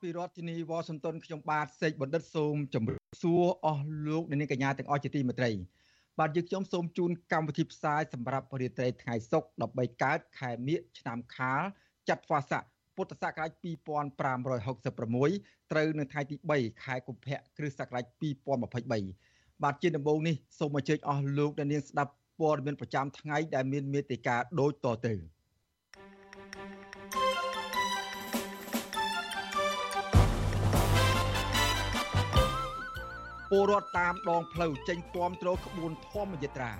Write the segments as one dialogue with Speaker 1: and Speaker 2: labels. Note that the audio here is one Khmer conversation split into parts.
Speaker 1: ពីរដ្ឋធានីវ៉ាស៊ីនតោនខ្ញុំបាទសេកបណ្ឌិតសូមជម្រាបសួរអស់លោកអ្នកនាងកញ្ញាទាំងអស់ជាទីមេត្រីបាទយើងខ្ញុំសូមជូនកម្មវិធីផ្សាយសម្រាប់រាត្រីថ្ងៃសុក្រ13កើតខែមិញឆ្នាំខាលចត្វាស័កពុទ្ធសករាជ2566ត្រូវនៅថ្ងៃទី3ខែកុម្ភៈគ្រិស្តសករាជ2023បាទជាដំបូងនេះសូមអញ្ជើញអស់លោកអ្នកនាងស្ដាប់ព័ត៌មានប្រចាំថ្ងៃដែលមានមេតិការដូចតទៅ ពលរដ្ឋតាមដងផ្លូវចេញគាំទ្រក្បួនធម្មយាត្រារ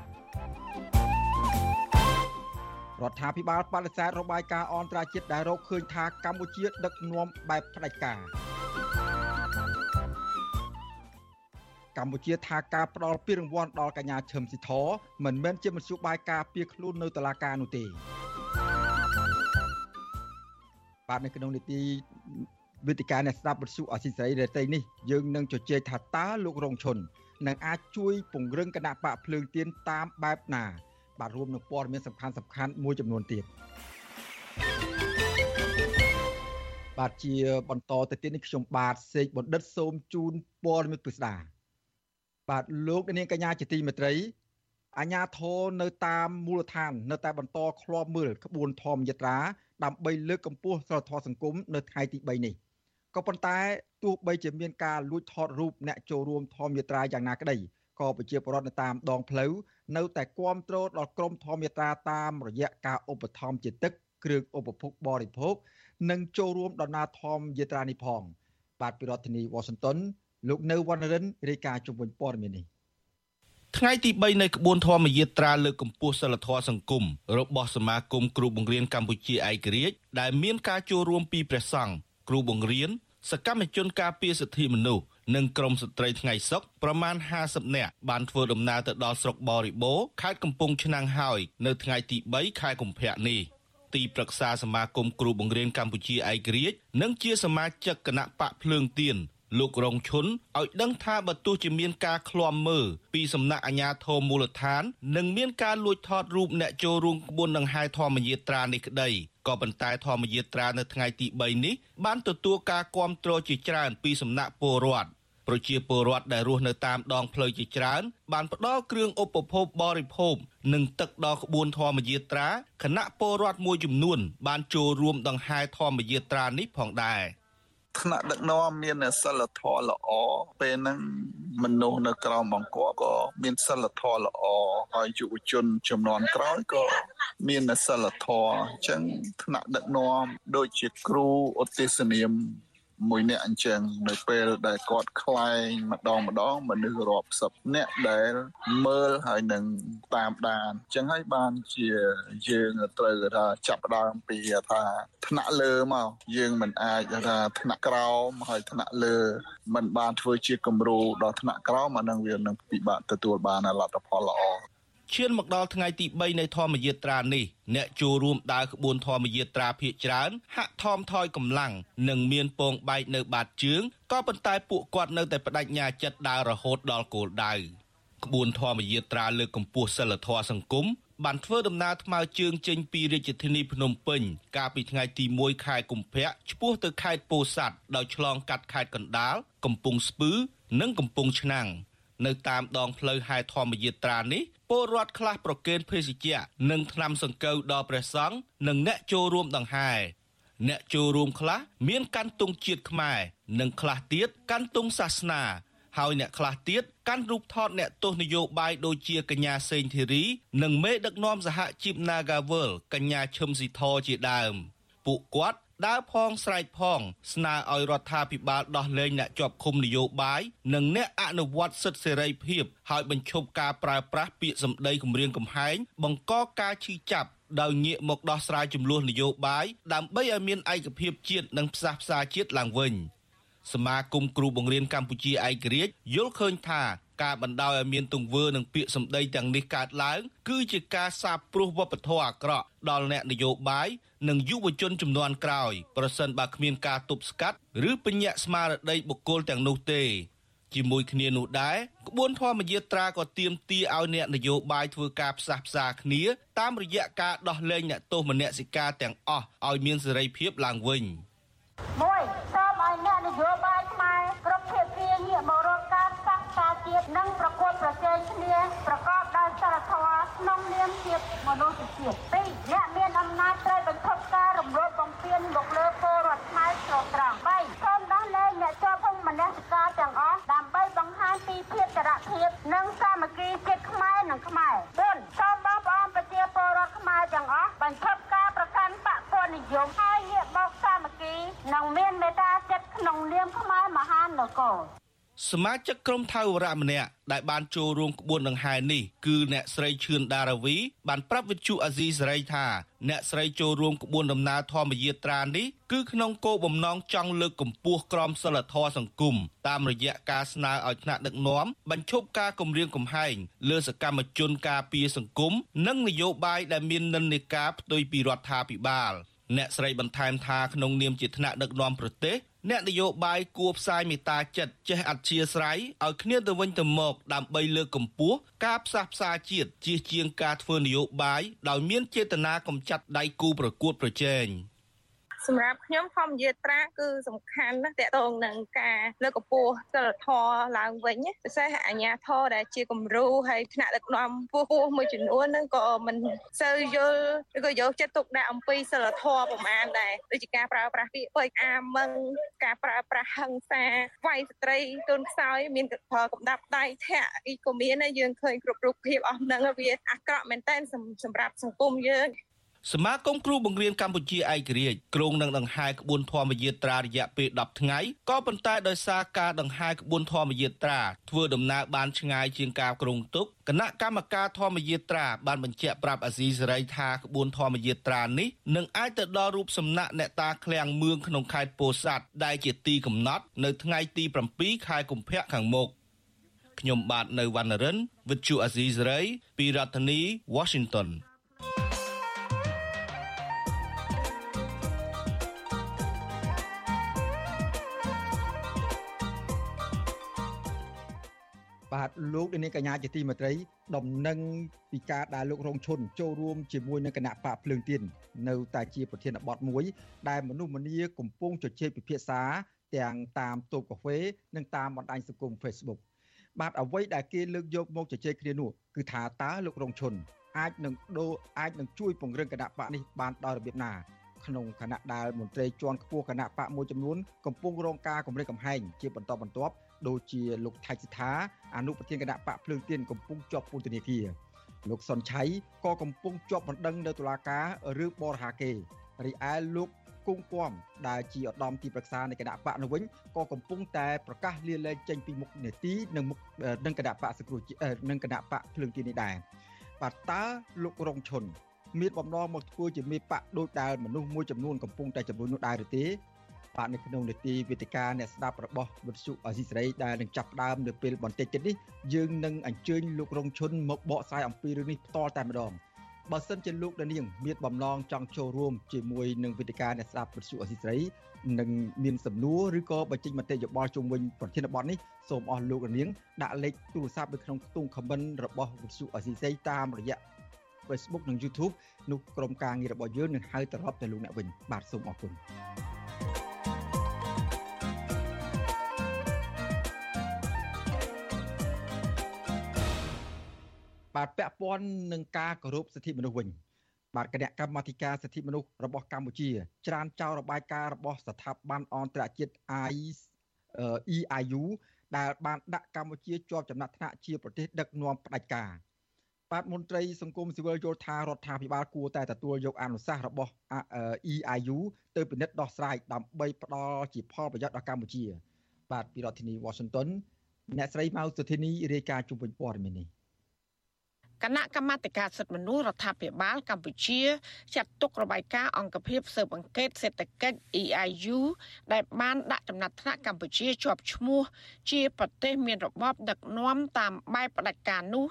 Speaker 1: ដ្ឋាភិបាលបដិសេធរបាយការណ៍អន្តរជាតិដែលរកឃើញថាកម្ពុជា ដឹកនាំបែបផ្ដាច់ការកម្ពុជាថាការផ្ដល់ពានរង្វាន់ដល់កញ្ញាឈឹមស៊ីធមិនមែនជាមធ្យោបាយការពារខ្លួននៅតុលាការនោះទេបាទនៅក្នុងនីតិ វេទិកាអ្នកស្ដាប់វិទ្យុអស៊ីសេរីរតីនេះយើងនឹងជជែកថាតើលោករងឈុននឹងអាចជួយពង្រឹងគណៈបកភ្លើងទៀនតាមបែបណា បាទរួមនឹងព័ត៌មានសំខាន់សំខាន់មួយចំនួនទៀតបាទជាបន្តទៅទៀតនេះខ្ញុំបាទសេកបណ្ឌិតសូមជូនព័ត៌មានពិស្ដាបាទលោកនាងកញ្ញាជាទីមេត្រីអាញាធរនៅតាមមូលដ្ឋាន នៅតែបន្តឃ្លាំមើលក្បួនធម្មយាត្រាដើម្បីលើកកម្ពស់សិលធម៌សង្គមនៅថ្ងៃទី3នេះ ក៏ប៉ុន្តែទោះបីជាមានការលួចថតរូបអ្នកចូលរួមធម្មយាត្រាយ៉ាងណាក្តីក៏ប្រជាពលរដ្ឋនៅតាមដងផ្លូវនៅតែគ្រប់គ្រងដល់ក្រមធម្មយាត្រាតាមរយៈការឧបត្ថម្ភជាទឹកគ្រឿងឧបភោគបរិភោគនិងចូលរួមដំណើរធម្មយាត្រានេះផង បាទពីរដ្ឋធានី Washington លោកនៅវណ្ណរិនរាយការណ៍ជុំវិញព័ត៌មាននេះ
Speaker 2: ថ្ងៃទី3នៃក្បួនធម្មយាត្រាលើកកម្ពស់សិលធម៌សង្គមរបស់សមាគមគ្រូបង្រៀនកម្ពុជាឯករាជ្យដែលមានការចូលរួមពីព្រះសង្ឃ គ្រូបង្រៀនសកម្មជនការពារសិទ្ធិមនុស្សនិងក្រមស្ត្រីថ្ងៃសុកប្រមាណ50នាក់បានធ្វើដំណើរទៅដល់ស្រុកបរិបូរខេត្តកំពង់ឆ្នាំងហើយនៅថ្ងៃទី3ខែកុម្ភៈនេះទីប្រឹក្សាសមាគមគ្រូបង្រៀនកម្ពុជាឯករាជ្យនិងជាសមាជិកគណៈបកភ្លើងទៀន លោករងឈុនឲ្យដឹងថាបើទោះជាមានការឃ្លាំមើលពីសំណាក់អាជ្ញាធរមូលដ្ឋាន និងមានការលួចថតរូបអ្នកចូលរួមក្បួនដង្ហែធម្មយាត្រានេះក្តីក៏ប៉ុន្តែធម្មយាត្រានៅថ្ងៃទី3នេះបានទទួលការគាំទ្រជាច្រើនពីសំណាក់ពលរដ្ឋប្រជាពលរដ្ឋដែលរស់នៅតាមដងផ្លូវជាច្រើន បានផ្ដល់គ្រឿងឧបភោគបរិភោគនិងទឹកដល់ក្បួនធម្មយាត្រាគណៈពលរដ្ឋមួយចំនួន បានចូលរួមដង្ហែធម្មយាត្រានេះផងដែរ។
Speaker 3: ថ្នាក់ដឹកនាំមានសិលធម៌ល្អពេលហ្នឹងមនុស្សនៅក្រោមបង្គាប់ក៏មានសិលធម៌ល្អហើយយុវជនចំនួនក្រោយក៏មានសិលធម៌អញ្ចឹងថ្នាក់ដឹកនាំដូចជាគ្រូឧទ្ទិសនាម មួយអ្នកអញ្ចឹងនៅពេលដែលគាត់ខ្លែងម្ដងម្ដងមនុស្សរាប់សិបអ្នកដែលមើលហើយនឹងតាមដានអញ្ចឹងហើយបានជាយើងត្រូវថាចាប់ផ្ដើមពីថាថ្នាក់លើមកយើងមិនអាចថាថ្នាក់ក្រោមហើយថ្នាក់លើมันបានធ្វើជាគំរូដល់ថ្នាក់ក្រោមអានឹងវានឹងពិបាកទទួលបានលទ្ធផលល្អ
Speaker 2: ឈានមកដល់ថ្ងៃទី3នៃធម្មយាត្រានេះអ្នកចូលរួមដើរក្បួនធម្មយាត្រាភៀកច្រើនហាក់ថមថយកម្លាំងនិងមានពងបែកនៅបាតជើងក៏ប៉ុន្តែពួកគាត់នៅតែបដិញ្ញាចិត្តដើររហូតដល់គោលដៅក្បួនធម្មយាត្រាលើកកម្ពស់សិលធម៌សង្គមបានធ្វើដំណើរថ្មើរជើងចេញពីរាជធានីភ្នំពេញ កាលពីថ្ងៃទី1ខែកុម្ភៈឆ្ពោះទៅខេត្តពោធិ៍សាត់ដោយឆ្លងកាត់ខេត្តកណ្ដាលកំពង់ស្ពឺ និងកំពង់ឆ្នាំងនៅតាមដងផ្លូវហែធម្មយាត្រានេះ ពលរដ្ឋខ្លះប្រគេនភេសជ្ជៈនិងថ្នាំសង្កូវដល់ព្រះសង្ឃនិងអ្នកចូលរួមដង្ហែអ្នកចូលរួមខ្លះមានកាន់ទង់ជាតិខ្មែរនិងខ្លះទៀតកាន់ទង់សាសនាហើយអ្នកខ្លះទៀតកាន់រូបថតអ្នកទោសនយោបាយដូចជាកញ្ញាសេងធីរីនិងមេដឹកនាំសហជីព Nagawal កញ្ញាឈឹមស៊ីធជាដើម ពួកគាត់ ដើរផងស្រែកផង ស្នើឲ្យរដ្ឋាភិបាលដោះលែងអ្នកជាប់ឃុំនយោបាយនិងអ្នកអនុវត្តសិទ្ធិសេរីភាពហើយបញ្ឈប់ការប្រើប្រាស់ពាក្យសម្ដីគំរាមកំហែងបង្កការឈឺចាប់ដោយងាកមកដោះស្រាយចំនួននយោបាយដើម្បីឲ្យមានឯកភាពជាតិនិងផ្សះផ្សាជាតិឡើងវិញសមាគមគ្រូបង្រៀនកម្ពុជាឯករាជ្យយល់ឃើញថា ការបណ្ដោយឲ្យមានទង្វើនិងពាក្យសម្ដីទាំងនេះកើតឡើង គឺជាការសាបព្រោះវប្បធម៌អាក្រក់ដល់អ្នកនយោបាយនិងយុវជនចំនួនក្រោយប្រសិនបើគ្មានការទប់ស្កាត់ឬពញ្ញាក់ស្មារតីបុគ្គលទាំងនោះទេជាមួយគ្នានោះដែរក្បួនធម្មយាត្រាក៏ទាមទារឲ្យអ្នកនយោបាយធ្វើការផ្សះផ្សាគ្នាតាមរយៈការដោះលែងអ្នកទោសមនសិការទាំងអស់ឲ្យមានសេរីភាពឡើងវិញ
Speaker 4: 1សូមឲ្យអ្នកនយោបាយខ្មែរគ្រប់ភាគីងាកមករកការផ្សះផ្សាជាតិនិងប្រកួតប្រជែងគ្នាប្រកបដោយសីលធម៌ក្នុងនាមជាមនុស្សជាតិ2អ្នកមានអំណាចត្រូវបញ្ឈប់ការរំលោភបំពានមកលើពលរដ្ឋខ្មែរស្រស់ត្រង់3សូមដោះលែងអ្នកជាប់ភូមិមនសិការទាំងអស់ដើម្បីបង្ហាញពីភាពចរភាពនិងសាមគ្គីជាតិខ្មែរនិងខ្មែរ4សូមបងប្អូនប្រជាពលរដ្ឋខ្មែរទាំងអស់បញ្ឈប់ការប្រកាន់បកពនិយមហើយងាកមកសាមគ្គីនិងមានមេត្តាចិត្តក្នុងនាមខ្មែរមហានគរ
Speaker 2: សមាជិកក្រុមថៅវរៈម្នាក់ដែលបានចូលរួមក្បួនដង្ហែនេះគឺអ្នកស្រីឈឿនដារាវី បានប្រាប់វិទ្យុអាស៊ីសេរីថាអ្នកស្រីចូលរួមក្បួនដំណើរធម្មយាត្រានេះគឺក្នុងគោលបំណងចង់លើកកម្ពស់ក្រមសីលធម៌សង្គមតាមរយៈការស្នើឲ្យថ្នាក់ដឹកនាំបញ្ឈប់ការគំរាមកំហែងលើសកម្មជនការពារសង្គមនិងនយោបាយដែលមាននិន្នាការផ្ទុយពីរដ្ឋាភិបាល អ្នកស្រីបន្ថែមថាក្នុងនាមជាថ្នាក់ដឹកនាំប្រទេសអ្នកនយោបាយគួរផ្សាយមេត្តាចិត្តចេះអធ្យាស្រ័យឲ្យគ្នាទៅវិញទៅមកដើម្បីលើកកម្ពស់ការផ្សះផ្សាជាតិជាជាងការធ្វើនយោបាយដោយមានចេតនាកំចាត់ដៃគូប្រកួតប្រជែង។
Speaker 5: សម្រាប់ខ្ញុំធម្មយាត្រាគឺសំខាន់ណាស់តកតងនឹងការលើកកម្ពស់សិលធម៌ឡើងវិញពិសេសអាញាធរដែលជាគំរូហើយថ្នាក់ដឹកនាំពោះពោះមួយចំនួនហ្នឹងក៏មិនសូវយល់ឬក៏យកចិត្តទុកដាក់អំពីសិលធម៌ប្រមាណដែរដូចជាការប្រើប្រាស់ពាក្យពេចអាមឹងការប្រើប្រាស់ហិង្សាវាយស្ត្រីទុនខ្សោយមានកម្ដាប់ដៃធាក់អ៊ីក៏មានយើងឃើញគ្រប់រូបភាពអស់ហ្នឹងវាអាក្រក់មែនតើសម្រាប់សង្គមយើង
Speaker 2: សមាគមគ្រូបង្រៀនកម្ពុជាឯករាជ្យក្រុងនឹងដង្ហែក្បួនធម្មយាត្រារយៈពេល10ថ្ងៃក៏ប៉ុន្តែដោយសារការដង្ហែក្បួនធម្មយាត្រាធ្វើដំណើរបានឆ្ងាយជាងការគ្រោងទុកគណៈកម្មការធម្មយាត្រាបានបញ្ជាក់ប្រាប់អាស៊ីសេរីថាក្បួនធម្មយាត្រានេះនឹងអាចទៅដល់រូបសំណាក់អ្នកតាឃ្លាំងមឿងក្នុងខេត្តពោធិ៍សាត់ដែលជាទីកំណត់នៅថ្ងៃទី7ខែកុម្ភៈខាងមុខខ្ញុំបាទនៅវណ្ណរិន With Chu Azizi Saray ពីរដ្ឋធានី Washington
Speaker 1: លោកនាងកញ្ញាជាទីមេត្រីដំណឹងពីការដែលលោករងឈុនចូលរួមជាមួយនឹងគណៈបកភ្លើងទៀននៅតែជាប្រធានបទមួយ ដែលមនុស្សម្នាកំពុងជជែកពិភាក្សា ទាំងតាមតូបកាហ្វេនិងតាមបណ្ដាញសង្គម Facebook បាទអ្វីដែលគេលើកយកមកជជែកគ្នានោះគឺថាតើលោករងឈុនអាចនឹងដូរអាចនឹងជួយពង្រឹងគណៈបកនេះបានដោយរបៀបណាក្នុងគណៈដែលមន្ត្រីជាន់ខ្ពស់គណៈបកមួយចំនួនកំពុងរងការគម្រិតកំហែងជាបន្តបន្ទាប់ ដូចជាលោកថៃសិដ្ឋាអនុប្រធានគណៈបកភ្លើងទៀនកំពុងជាប់ពន្ធនាគារលោកសុនឆៃក៏កំពុងជាប់បណ្ដឹងនៅតុលាការរឿងបរិហាគេរីឯលោកគង់គំដែលជាឧត្តមទីប្រឹក្សានៃគណៈបកនោះវិញក៏កំពុងតែប្រកាសលាលែងចេញពីមុខនេតិនិងមុខនឹងគណៈបកសង្គ្រោះនឹងគណៈបកភ្លើងទៀននេះដែរបាទតើលោករងឈុនមានបំណងមកធ្វើជាមេបកដូចដែលមនុស្សមួយចំនួនកំពុងតែចំនួននោះដែរឬទេ បាទនៅក្នុងនីតិវិទ្យាអ្នកស្ដាប់របស់វិទ្យុអស៊ីសេរីដែលនឹងចាប់ផ្ដើមនៅពេលបន្តិចទៀតនេះយើងនឹងអញ្ជើញលោករងឈុនមកបកស្រាយអំពីរឿងនេះផ្ទាល់តែម្ដងបើសិនជាលោកដានៀងមានបំណងចង់ចូលរួមជាមួយនឹងវិទ្យាអ្នកស្ដាប់វិទ្យុអស៊ីសេរីនឹងមានសំណួរឬក៏បញ្ចេញមតិយោបល់ជុំវិញប្រធានបទនេះសូមអស់លោកដានៀងដាក់លេខទូរស័ព្ទនៅក្នុងខ្ទង់ comment របស់វិទ្យុអស៊ីសេរីតាមរយៈ Facebook និង YouTube នោះក្រុមការងាររបស់យើងនឹងហៅត្រឡប់ទៅលោកអ្នកវិញបាទសូមអរគុណ បាទពាក់ព័ន្ធនឹងការគោរពសិទ្ធិមនុស្សវិញបាទគណៈកម្មាធិការសិទ្ធិមនុស្សរបស់កម្ពុជាច្រានចោលរបាយការណ៍របស់ស្ថាប័នអន្តរជាតិ EIU ដែលបានដាក់កម្ពុជាជាប់ចំណាត់ថ្នាក់ជាប្រទេសដឹកនាំផ្ដាច់ការបាទមន្ត្រីសង្គមស៊ីវិលយល់ថារដ្ឋាភិបាលគួរតែទទួលយកអនុសាសន៍របស់ EIU ទៅពិនិត្យដោះស្រាយដើម្បីផ្ដល់ជាផលប្រយោជន៍ដល់កម្ពុជា បាទពីរដ្ឋធានី Washington អ្នកស្រីម៉ៅសុធានីរាយការណ៍ជុំវិញព័ត៌មាននេះ
Speaker 6: គណៈកម្មាធិការសិទ្ធិមនុស្សរដ្ឋាភិបាលកម្ពុជាចាត់ទុករបាយការណ៍អង្គភាពស៊ើបអង្កេតសេដ្ឋកិច្ច EIU ដែលបានដាក់ចំណាត់ថ្នាក់កម្ពុជាជាប់ឈ្មោះ ជាប្រទេសមានរបបដឹកនាំតាមបែបផ្ដាច់ការនោះ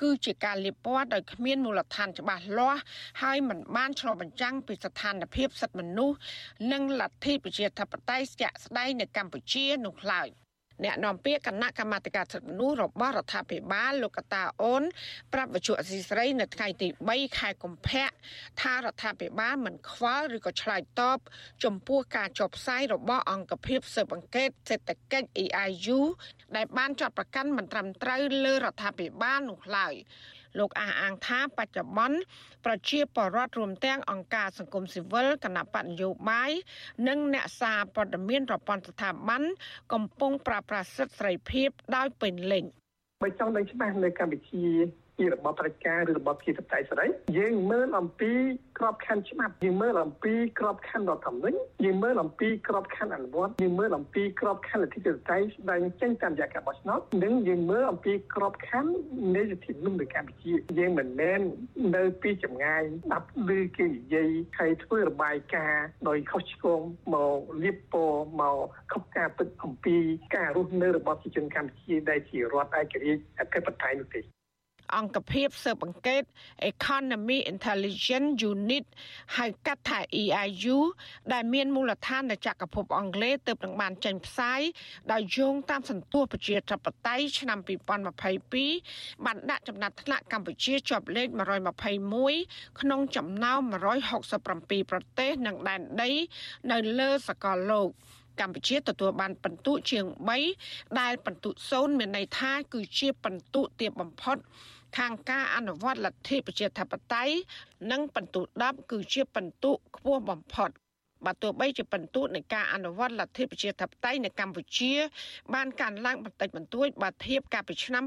Speaker 6: គឺជាការលៀបពណ៌ដោយគ្មានមូលដ្ឋានច្បាស់លាស់ហើយមិនបានឆ្លុះបញ្ចាំងពីស្ថានភាពសិទ្ធិមនុស្សនិងលទ្ធិប្រជាធិបតេយ្យជាក់ស្ដែងនៅកម្ពុជានោះឡើយ។ អ្នកនាំពាក្យគណៈកម្មាធិការសិទ្ធិមនុស្សរបស់រដ្ឋាភិបាលលោកកតាអូនប្រាប់វិទ្យុអសីស្រីនៅថ្ងៃទី3ខែកុម្ភៈថារដ្ឋាភិបាលមិនខ្វល់ឬក៏ឆ្លើយតបចំពោះការចុះផ្សាយរបស់អង្គភាពស៊ើបអង្កេតសេដ្ឋកិច្ច EIU ដែលបានចាត់ប្រកាន់មិនត្រឹមត្រូវលើរដ្ឋាភិបាលនោះឡើយ លោកអះអាងថាបច្ចុប្បន្នប្រជាពលរដ្ឋរួមទាំងអង្គការសង្គមស៊ីវិលគណៈបកនយោបាយនិងអ្នកសារព័ត៌មានប្រព័ន្ធស្ថាប័នកំពុងប្រើប្រាស់សិទ្ធិសេរីភាពដោយពេញលេញ
Speaker 7: បើចង់ដឹងច្បាស់នៅកម្ពុជា ជារបបប្រជាការឬរបបជាតបតៃស្រីយើងមើលអំពីក្របខ័ណ្ឌច្បាប់យើងមើលអំពីក្របខ័ណ្ឌរដ្ឋធម្មនុញ្ញយើងមើលអំពីក្របខ័ណ្ឌអនុវត្តយើងមើលអំពីក្របខ័ណ្ឌលទ្ធិជាតិតៃស្ដែងចេញតាមរយៈការបោះឆ្នោតនិងយើងមើលអំពីក្របខ័ណ្ឌនៃលទ្ធិមនុស្សនៅកម្ពុជាយើងមិនមែននៅពីចម្ងាយដាប់ឮគេនិយាយហើយធ្វើរបាយការណ៍ដោយខុសឆ្គងមកលៀបពណ៌មកខុសការពិតអំពីការរស់នៅរបស់ប្រជាជនកម្ពុជាដែលជារដ្ឋឯករាជ្យអធិបតេយ្យនោះទេ
Speaker 6: អង្គភាពស៊ើបអង្កេត Economy Intelligence Unit ហៅកាត់ថា EIU ដែលមានមូលដ្ឋាននៅចក្រភពអង់គ្លេសទើបនឹងបានចេញផ្សាយដោយយោងតាមសន្ទុះប្រជាធិបតេយ្យឆ្នាំ2022បានដាក់ចំណាត់ថ្នាក់កម្ពុជាជាប់លេខ121ក្នុងចំណោម167ប្រទេសនិងដែនដី នៅលើសកលលោកកម្ពុជាទទួលបានពិន្ទុជាង3ដែលពិន្ទុ0មានន័យថាគឺជាពិន្ទុទាបបំផុត ខាងការអនុវត្តលទ្ធិប្រជាធិបតេយ្យនិងពិន្ទុ10គឺជាពិន្ទុខ្ពស់បំផុតបើទោះបីជាពិន្ទុនៃការអនុវត្តលទ្ធិប្រជាធិបតេយ្យនៅកម្ពុជា បានកើនឡើងបន្តិចបន្តួចបើធៀបកាលពីឆ្នាំ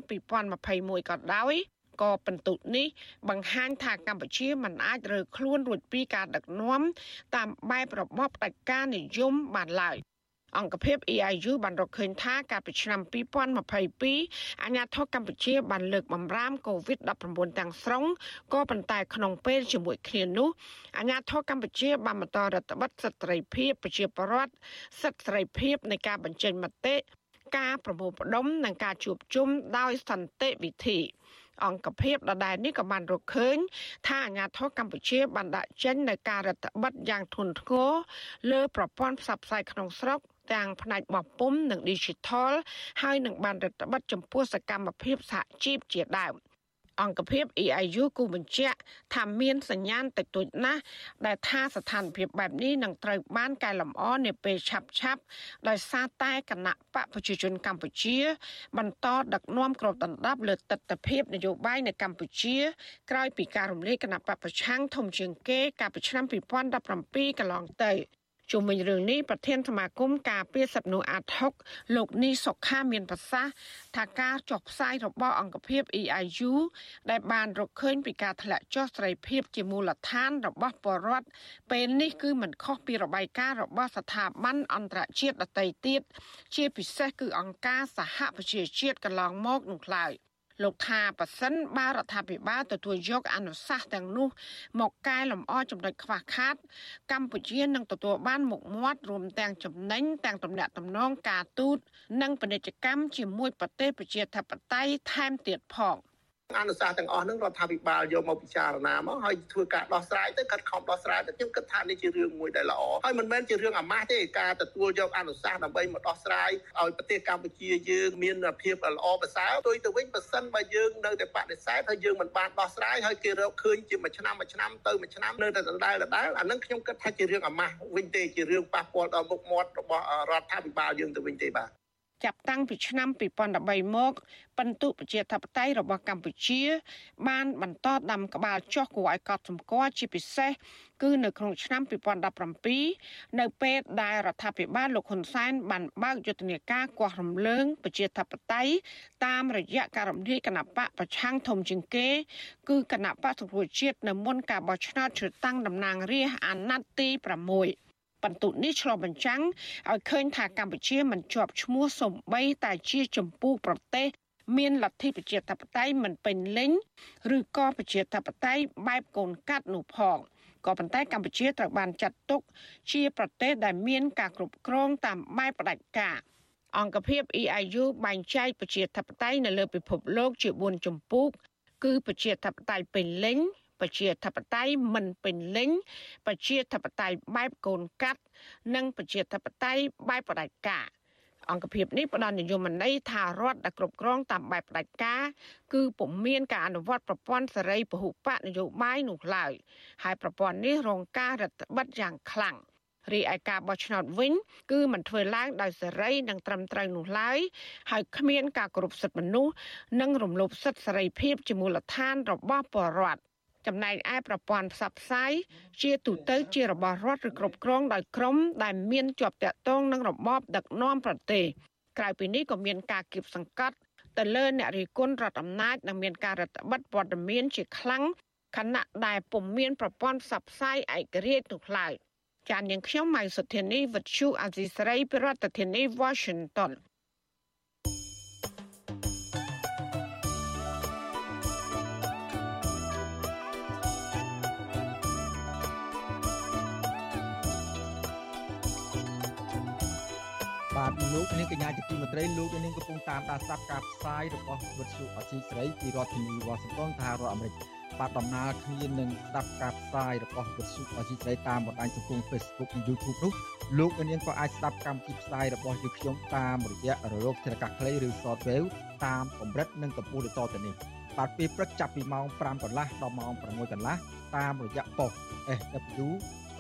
Speaker 6: 2021ក៏ដោយក៏ពិន្ទុនេះបង្ហាញថាកម្ពុជាមិនអាចរើខ្លួនរួចពីការដឹកនាំតាមបែបរបបផ្ដាច់ការនិយមបានឡើយ អង្គភាព EIU បានរកឃើញថាកាលពីឆ្នាំ2022អាញាធរកម្ពុជាបានលើកបំរាម COVID-19 ទាំងស្រុងក៏ប៉ុន្តែក្នុងពេលជាមួយគ្នានោះអាញាធរកម្ពុជាបានបន្តរដ្ឋបတ်សិទ្ធិសេរីភាពប្រជាពលរដ្ឋសិទ្ធិសេរីភាពនៃការបញ្ចេញមតិការប្រមូលផ្ដុំនិងការជួបជុំដោយសន្តិវិធីអង្គភាពដដែលនេះក៏បានរកឃើញ ថាអាញាធរកម្ពុជាបានដាក់ចេញនៅការរដ្ឋបတ်យ៉ាងធ្ងន់ធ្ងរលើប្រព័ន្ធផ្សព្វផ្សាយក្នុងស្រុក ទាំងផ្នែកបោះពុំនិង Digital ហើយនឹងបានរដ្ឋបတ်ចំពោះសកម្មភាពសហជីពជាដើមអង្គភាព EIU គូបញ្ជាក់ថាមានសញ្ញាណតិចតួចណាស់ដែលថាស្ថានភាពបែបនេះនឹងត្រូវបានកែលម្អនាពេលឆាប់ឆាប់ដោយសារតែគណៈបកប្រជាជនកម្ពុជា បន្តដឹកនាំក្របដណ្ដប់លើទស្សនវិជ្ជានយោបាយនៅកម្ពុជា ក្រោយពីការរំលាយគណៈបកប្រឆាំងធំជាងគេកាលពីឆ្នាំ2017កន្លងទៅ ជុំវិញរឿងនេះប្រធានសមាគមការពារសិទ្ធិមនុស្សអាត់ហុកលោកនីសុខាមានប្រសាសន៍ថាការចុះផ្សាយរបស់អង្គភាព EIU ដែលបានរកឃើញពីការធ្លាក់ចុះសេរីភាពជាមូលដ្ឋានរបស់ពលរដ្ឋពេលនេះគឺមិនខុសពីរបាយការណ៍របស់ស្ថាប័នអន្តរជាតិដទៃទៀតជាពិសេសគឺអង្គការសហប្រជាជាតិកន្លងមកនោះឡើយ។ លោកថាប៉ះសិនបើរដ្ឋាភិបាលទទួលយកអនុសាសន៍ទាំងនោះ មកកែលម្អចំណុចខ្វះខាត កម្ពុជានឹងទទួលបានមុខមាត់រួមទាំងចំណេញទាំងទំនាក់ទំនងការទូត និងពាណិជ្ជកម្មជាមួយប្រទេសប្រជាធិបតេយ្យថែមទៀតផង។
Speaker 7: អនុសាសន៍ទាំងអស់ហ្នឹងរដ្ឋាភិបាលយកមកពិចារណាមកហើយធ្វើការដោះស្រាយទៅកាត់ខំដោះស្រាយទៅខ្ញុំគិតថានេះជារឿងមួយដែលល្អហើយមិនមែនជារឿងអាម៉ាស់ទេការទទួលយកអនុសាសន៍ដើម្បីមកដោះស្រាយឲ្យប្រទេសកម្ពុជាយើងមានភាពល្អប្រសើរទុយទៅវិញប៉ះសិនបើយើងនៅតែបដិសេធហើយយើងមិនបានដោះស្រាយហើយគេរកឃើញជាមួយឆ្នាំមួយឆ្នាំទៅមួយឆ្នាំនៅតែដដែលដដែលអានឹងខ្ញុំគិតថាជារឿងអាម៉ាស់វិញទេជារឿងប៉ះពាល់ដល់មុខមាត់របស់រដ្ឋាភិបាលយើងទៅវិញទេបាទ
Speaker 6: ចាប់តាំងពីឆ្នាំ2013មកពិន្ទុប្រជាធិបតេយ្យរបស់កម្ពុជា បានបន្តដាំក្បាលចុះគួរឲ្យកត់សម្គាល់ជាពិសេសគឺនៅក្នុងឆ្នាំ2017នៅពេលដែលរដ្ឋាភិបាលលោកហ៊ុនសែនបានបើកយុទ្ធនាការគាស់រំលើងប្រជាធិបតេយ្យតាមរយៈការរំលាយគណៈបកប្រឆាំងធំជាងគេ គឺគណៈបកសង្គ្រោះជាតិនៅមុនការបោះឆ្នោតជ្រើសតាំងតំណាងរាស្ត្រអាណត្តិទី6 បន្ទុនេះឆ្លុះបញ្ចាំងឲ្យឃើញថាកម្ពុជាមិនជាប់ឈ្មោះសំបីតែជាចម្ពោះប្រទេសមានលទ្ធិប្រជាធិបតេយ្យមិនពេញលេញឬក៏ប្រជាធិបតេយ្យបែបកូនកាត់នោះផងក៏ប៉ុន្តែកម្ពុជាត្រូវបានចាត់ទុកជាប្រទេសដែលមានការគ្រប់គ្រងតាមបែបផ្ដាច់ការអង្គភាព EIU បែងចែកប្រជាធិបតេយ្យនៅលើពិភពលោកជា4ជំពូកគឺប្រជាធិបតេយ្យពេញលេញ ប្រជាធិបតេយ្យមិនពេញលេញប្រជាធិបតេយ្យបែបកូនកាត់និងប្រជាធិបតេយ្យបែបផ្ដាច់ការអង្គភាពនេះផ្ដល់និយមន័យថារដ្ឋដែលគ្រប់គ្រងតាមបែបផ្ដាច់ការគឺពុំមានការអនុវត្តប្រព័ន្ធសេរីពហុបកនយោបាយនោះឡើយហើយប្រព័ន្ធនេះរងការរដ្ឋបិទយ៉ាងខ្លាំងរីឯការបោះឆ្នោតវិញ គឺមិនធ្វើឡើងដោយសេរីនិងត្រឹមត្រូវនោះឡើយហើយគ្មានការគោរពសិទ្ធិមនុស្សនិងរំលោភសិទ្ធិសេរីភាពជាមូលដ្ឋានរបស់ពលរដ្ឋ ចំណែកឯប្រព័ន្ធផ្សព្វផ្សាយជាទូទៅជារបស់រដ្ឋឬគ្រប់គ្រងដោយក្រមដែលមានជាប់តាក់ទងនឹងរបបដឹកនាំប្រទេសក្រៅពីនេះក៏មានការគៀបសង្កត់ទៅលើអ្នករិះគន់រដ្ឋអំណាចនិងមានការរដ្ឋបិទព័ត៌មានជាខ្លាំងខណៈដែលពុំមានប្រព័ន្ធផ្សព្វផ្សាយឯករាជ្យនោះឡើយចាននាងខ្ញុំម៉ៃសុធានីវិទ្យុអាស៊ីសេរីប្រធានាធិបតី Washington
Speaker 1: កនាងកញ្ញាជាទីមេត្រីលោកនាងកំពុងតាមដានស្ដាប់ការផ្សាយរបស់វិទ្យុអសីស្រីពីរដ្ឋធានីវ៉ាស៊ីនតោនសហរដ្ឋអាមេរិកបាទដំណើរគ្នានឹងស្ដាប់ការផ្សាយរបស់វិទ្យុអសីស្រីតាមបណ្ដាញសង្គម Facebook និង YouTube នោះលោកនាងក៏អាចស្ដាប់កម្មវិធីផ្សាយរបស់យើងខ្ញុំតាមរយៈរលកធារកាសខ្លីឬ Shortwave តាមកម្រិតនិងកម្ពស់ដូចតទៅនេះបាទពេលព្រឹកចាប់ពីម៉ោង5កន្លះដល់ម៉ោង6កន្លះតាមរយៈប៉ុស SW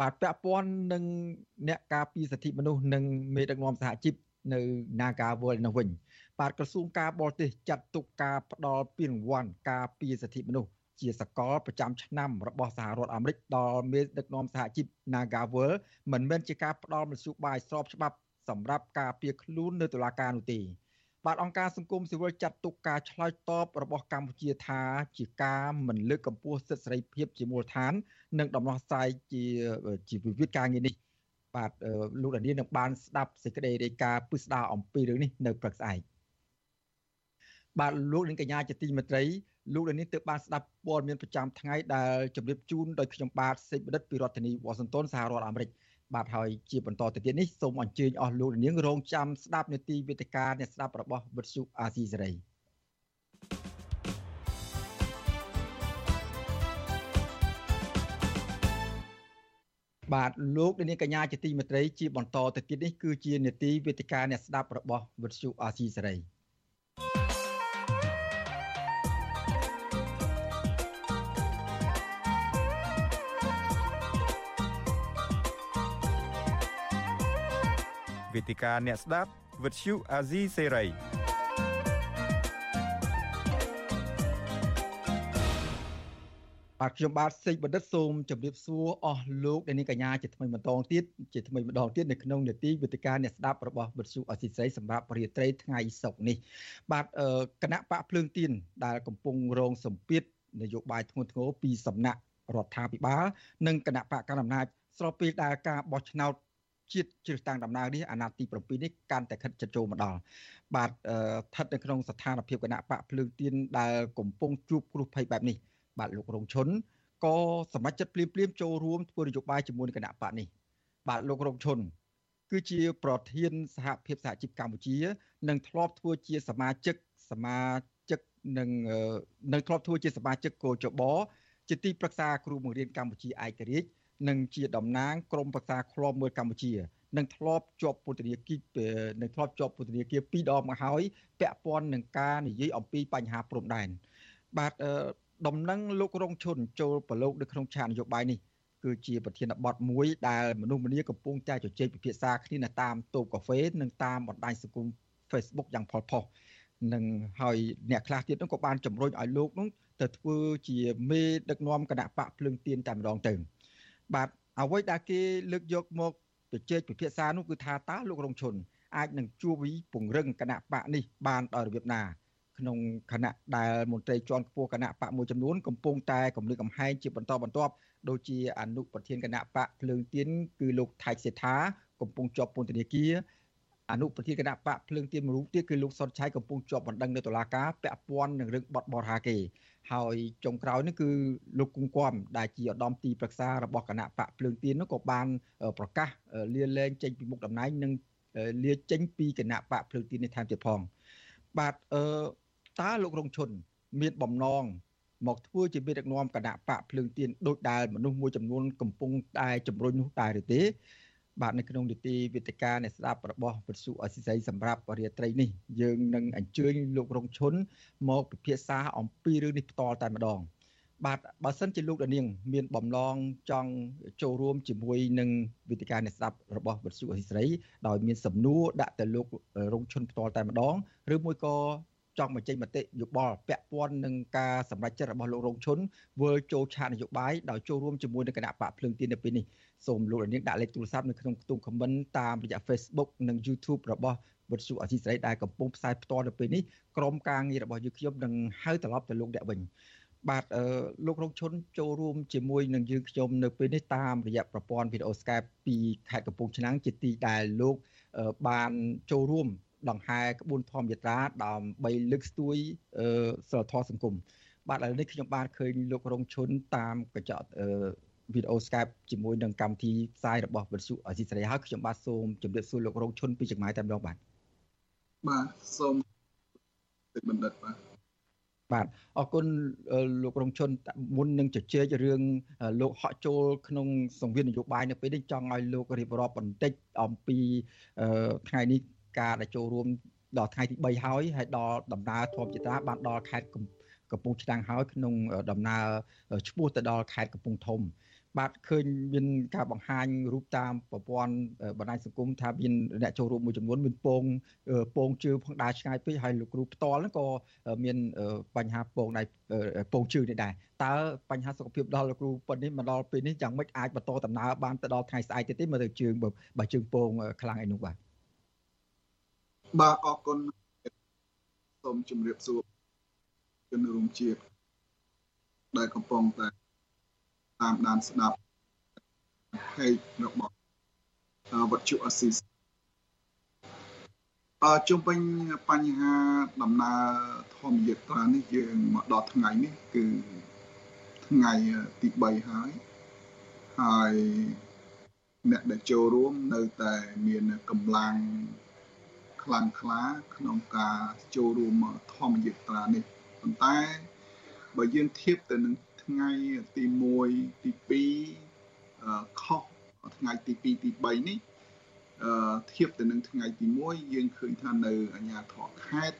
Speaker 1: បាទពាក់ព័ន្ធនឹងអ្នកការពារសិទ្ធិមនុស្សនិងមេដឹកនាំសហជីពនៅ Naga World នោះវិញបាទក្រសួងការបរទេសចាត់ទុកការផ្ដល់ពានរង្វាន់ការពារសិទ្ធិមនុស្សជាសកលប្រចាំឆ្នាំរបស់សហរដ្ឋអាមេរិកដល់មេដឹកនាំសហជីព Naga World មិនមែនជាការផ្ដល់មធ្យោបាយស្របច្បាប់សម្រាប់ការពារខ្លួននៅតុលាការនោះទេ បាទអង្គការសង្គមស៊ីវិលចាត់ទុកការឆ្លើយតបរបស់កម្ពុជាថាជាការមិនលើកកម្ពស់សិទ្ធិសេរីភាពជាមូលដ្ឋាន និងដំណោះស្រាយជាជាវិវាទការងារនេះបាទលោកដានីនឹងបានស្ដាប់សេចក្តីរាយការណ៍ពិស្ដារអំពីរឿងនេះនៅព្រឹកស្អែកបាទលោកនាងកញ្ញាជាទីមេត្រីលោកដានីទើបបានស្ដាប់ព័ត៌មានប្រចាំថ្ងៃដែលជម្រាបជូនដោយខ្ញុំបាទសេកបណ្ឌិតពីរដ្ឋធានីវ៉ាស៊ីនតោនសហរដ្ឋអាមេរិក បាទហើយជាបន្តទៅទៀតនេះសូមអញ្ជើញអស់លោកនាងរងចាំស្ដាប់នាទីវេទិកាអ្នកស្ដាប់របស់វិទ្យុអាស៊ីសេរីបាទលោកនាងកញ្ញាជាទីមេត្រីជាបន្តទៅទៀតនេះគឺជានាទីវេទិកាអ្នកស្ដាប់របស់វិទ្យុអាស៊ីសេរី
Speaker 8: វេទិកាអ្នកស្ដាប់វិទ្យុអាស៊ីសេរី
Speaker 1: បាទខ្ញុំបាទសេកបណ្ឌិតសូមជម្រាបសួរអស់លោកអ្នកនាងកញ្ញាជាថ្មីម្ដងទៀតជាថ្មីម្ដងទៀតនៅក្នុងនេតិវិទ្យាអ្នកស្ដាប់របស់វិទ្យុអស៊ីសេរីសម្រាប់រាត្រីថ្ងៃសុក្រនេះ បាទគណៈបកភ្លើងទៀនដែលកំពុងរងសម្ពាធនយោបាយធ្ងន់ធ្ងរពីសំណាក់រដ្ឋាភិបាល និងគណៈបកកណ្ដាលអំណាចស្របពេលដែលការបោះឆ្នោត ជាតិជ្រើសតាំងដំណើរនេះអាណត្តិទី7នេះកាន់តែខិតជិតចូលមកដល់បាទស្ថិតនៅក្នុងស្ថានភាពគណៈបកភ្លើងទៀនដែលកំពុងជួបគ្រោះភ័យបែបនេះបាទលោករងឈុនក៏សម្រេចចិត្តភ្លាមភ្លាមចូលរួមធ្វើនយោបាយជាមួយគណៈបកនេះបាទលោករងឈុនគឺជាប្រធានសហភាពសហជីពកម្ពុជានិងធ្លាប់ធ្វើជាសមាជិកសមាជិកនិងនៅធ្លាប់ធ្វើជាសមាជិកកោចបជាទីប្រឹក្សាគ្រូបង្រៀនកម្ពុជាឯករាជ្យ និងជាតំណាងក្រមប្រឹក្សាឃ្លាំមើលកម្ពុជានឹងធ្លាប់ជាប់ពន្ធនាគារនឹងធ្លាប់ជាប់ពន្ធនាគារពីរដងមកហើយពាក់ព័ន្ធនឹងការនិយាយអំពីបញ្ហាព្រំដែនបាទដំណឹងលោករងឈុនចូលប្រឡូកនៅក្នុងឆាកនយោបាយនេះគឺជាប្រធានបទមួយដែលមនុស្សម្នាកំពុងតែជជែកពិភាក្សាគ្នានៅតាមតូបកាហ្វេនិងតាមបណ្ដាញសង្គម Facebook យ៉ាងផុសផុសនិងហើយអ្នកខ្លះទៀតនោះក៏បានជំរុញឲ្យលោកនោះទៅធ្វើជាមេដឹកនាំគណៈបកភ្លើងទៀនតែម្ដងទៅ បាទអ្វីដែលគេលើកយកមកជជែកពិភាក្សានោះគឺថាតើលោករងឈុនអាចនឹងជួបវិពង្រឹងគណៈបកនេះបានដោយរបៀបណាក្នុងគណៈដែលមន្ត្រីជាន់ខ្ពស់គណៈបកមួយចំនួនកំពុងតែគម្រាមកំហែងជាបន្តបន្ទាប់ដូចជាអនុប្រធានគណៈបកភ្លើងទៀនគឺលោកថៃសេដ្ឋាកំពុងជាប់ពន្ធនាគារអនុប្រធានគណៈបកភ្លើងទៀនមួយរូបទៀតគឺលោកសុនឆៃកំពុងជាប់បណ្ដឹងនៅតុលាការពាក់ព័ន្ធនឹងរឿងបទបរហាគេ ហើយចុងក្រោយនេះគឺលោកគង្គគំដែលជាឧត្តមទីប្រឹក្សារបស់គណៈបកភ្លើងទៀននោះក៏បានប្រកាសលាលែងចេញពីមុខតំណែងនិងលាចេញពីគណៈបកភ្លើងទៀននេះថែមទៀតផងបាទអឺតើលោករងឈុនមានបំណងមកធ្វើជាមេដឹកនាំគណៈបកភ្លើងទៀនដោយដែលមនុស្សមួយចំនួនកំពុងតែជំរុញនោះដែរឬទេ បាទនៅក្នុងនីតិវិទ្យាអ្នកស្ដាប់របស់វិទ្យុអសិស័យសម្រាប់រាត្រីនេះយើងនឹងអញ្ជើញលោករងឈុនមកពិភាក្សាអំពីរឿងនេះផ្ទាល់តែម្ដង បាទបើសិនជាលោកដានាង មានបំឡងចង់ចូលរួមជាមួយនឹងវិទ្យាអ្នកស្ដាប់របស់វិទ្យុអសិស័យដោយមានសំណួរដាក់ទៅលោករងឈុនផ្ទាល់តែម្ដងឬមួយក៏ ចង់បញ្ចេញមតិយោបល់ពាក់ព័ន្ធនឹងការសម្រេចចិត្តរបស់លោករងឈុនវិលចូលឆាកនយោបាយដោយចូលរួមជាមួយនឹងគណៈបកភ្លើងទៀននៅពេលនេះសូមលោកនាងដាក់លេខទូរស័ព្ទនៅក្នុងខ្ទង់ comment តាមរយៈ Facebook និង YouTube របស់វិទ្យុអសីស្រីដែលកំពុងផ្សាយផ្ទាល់នៅពេលនេះក្រុមការងាររបស់យើងខ្ញុំនឹងហៅត្រឡប់ទៅលោកអ្នកវិញបាទអឺលោករងឈុនចូលរួមជាមួយនឹងយើងខ្ញុំនៅពេលនេះតាមរយៈប្រព័ន្ធវីដេអូ Skype ពីខេត្តកំពង់ឆ្នាំងជាទីដែលលោកបានចូលរួម ដង្ហែក្បួនធម្មយាត្រាដើម្បីលើកស្ទួយសិលធម៌សង្គមបាទឥឡូវនេះខ្ញុំបានឃើញលោករងឈុនតាមកញ្ចក់វីដេអូ Skype ជាមួយនឹងកម្មវិធីផ្សាយរបស់វិទ្យុអស៊ីសេរីហើយខ្ញុំបាទសូមជម្រាបសួរលោករងឈុនពីចម្ងាយតែម្ដងបាទ
Speaker 9: បាទសូមទឹកបណ្ឌិតបាទ
Speaker 1: បាទអរគុណលោករងឈុនមុននឹងជជែករឿងលោកហក់ចូលក្នុងសង្វៀននយោបាយនៅពេលនេះចង់ឲ្យលោករៀបរាប់បន្តិចអំពីថ្ងៃនេះ ការដែលចូលរួមដល់ថ្ងៃទី3ហើយហើយដល់ដំណើរធម្មជាតិបានដល់ខេត្តកំពង់ឆ្នាំងហើយក្នុងដំណើរឈ្មោះទៅដល់ខេត្តកំពង់ធំ បាទឃើញមានការបង្ហាញរូបតាមប្រព័ន្ធបណ្ដាញសង្គមថាមានអ្នកចូលរួមមួយចំនួនមានពងពងជើងផងដែរឆ្ងាយពេកហើយលោកគ្រូផ្ទាល់ហ្នឹងក៏មានបញ្ហាពងដៃពងជើងនេះដែរតើបញ្ហាសុខភាពដល់លោកគ្រូប៉ុណ្នេះមកដល់ពេលនេះយ៉ាងម៉េចអាចបន្តដំណើរបានទៅដល់ថ្ងៃស្អែកទៀតទេមើលទៅជើងបើជើងពងខ្លាំងឯនោះបាទ
Speaker 9: បាទអរគុណសូមជម្រាបសួរជនរួមជាតិដែលកំពុងតែតាមដានស្ដាប់ហេតុរបស់វត្ថុអស៊ីសអឺជុំវិញបញ្ហាដំណើរធម្មយាត្រានេះយើងមកដល់ថ្ងៃនេះ គឺថ្ងៃទី3ហើយហើយអ្នកដែលចូលរួមនៅតែមានកម្លាំង ខ្លាំងក្លាក្នុងការចូលរួមធម្មយាត្រានេះប៉ុន្តែបើយើងធៀបទៅនឹងថ្ងៃទី1ទី2ខុសថ្ងៃទី2ទី3នេះអឺធៀបទៅនឹងថ្ងៃទី1យើងឃើញថានៅអាជ្ញាធរខេត្ត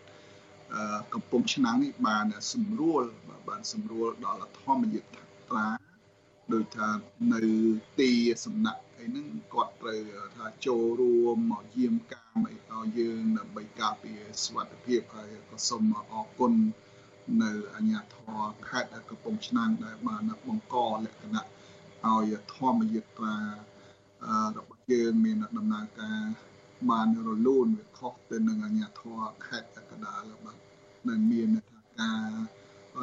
Speaker 9: កំពង់ឆ្នាំងនេះបានសម្រួលបានសម្រួលដល់ធម្មយត្រាដោយថានៅទីសំណាក់ អីហ្នឹងគាត់ត្រូវថាចូលរួមមកយាមកាមអីឲ្យយើងដើម្បីការពារសុវត្ថិភាពហើយក៏សូមអរគុណនៅអាជ្ញាធរខេត្តកំពង់ឆ្នាំងដែលបានបង្កលក្ខណៈឲ្យធម្មយត្រារបស់យើងមានដំណើរការបានរលូនវាខុសទៅនឹងអាជ្ញាធរខេត្តកណ្ដាលបាទនឹងមានថាការ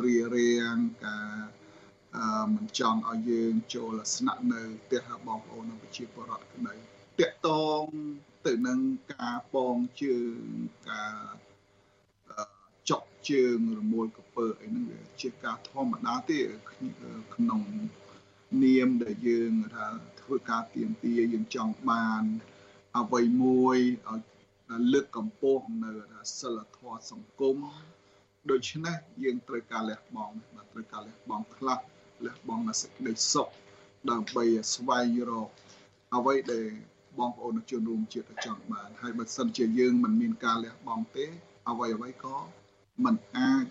Speaker 9: រៀបរៀងការអឺ មិនចង់ឲ្យយើងចូលស្នាក់នៅផ្ទះបងប្អូនប្រជាពលរដ្ឋក្តីតាក់តងទៅនឹងការពងជើងការចុកជើងរមួលកពើអីហ្នឹងវាជាការធម្មតាទេក្នុងនាមដែលយើងថាធ្វើការទៀមទាយើងចង់បានអ្វីមួយឲ្យលើកកម្ពស់នៅថាសិលធម៌សង្គមដូច្នេះយើងត្រូវការលះបង់បាទត្រូវការលះបង់ខ្លះ លះបង់សេចក្តីសុខដើម្បីស្វែងរកអ្វីដែលបងប្អូនជនរួមជាតិចង់បានហើយបើសិនជាយើងមិនមានការលះបង់ទេអ្វីអ្វីក៏มันអាច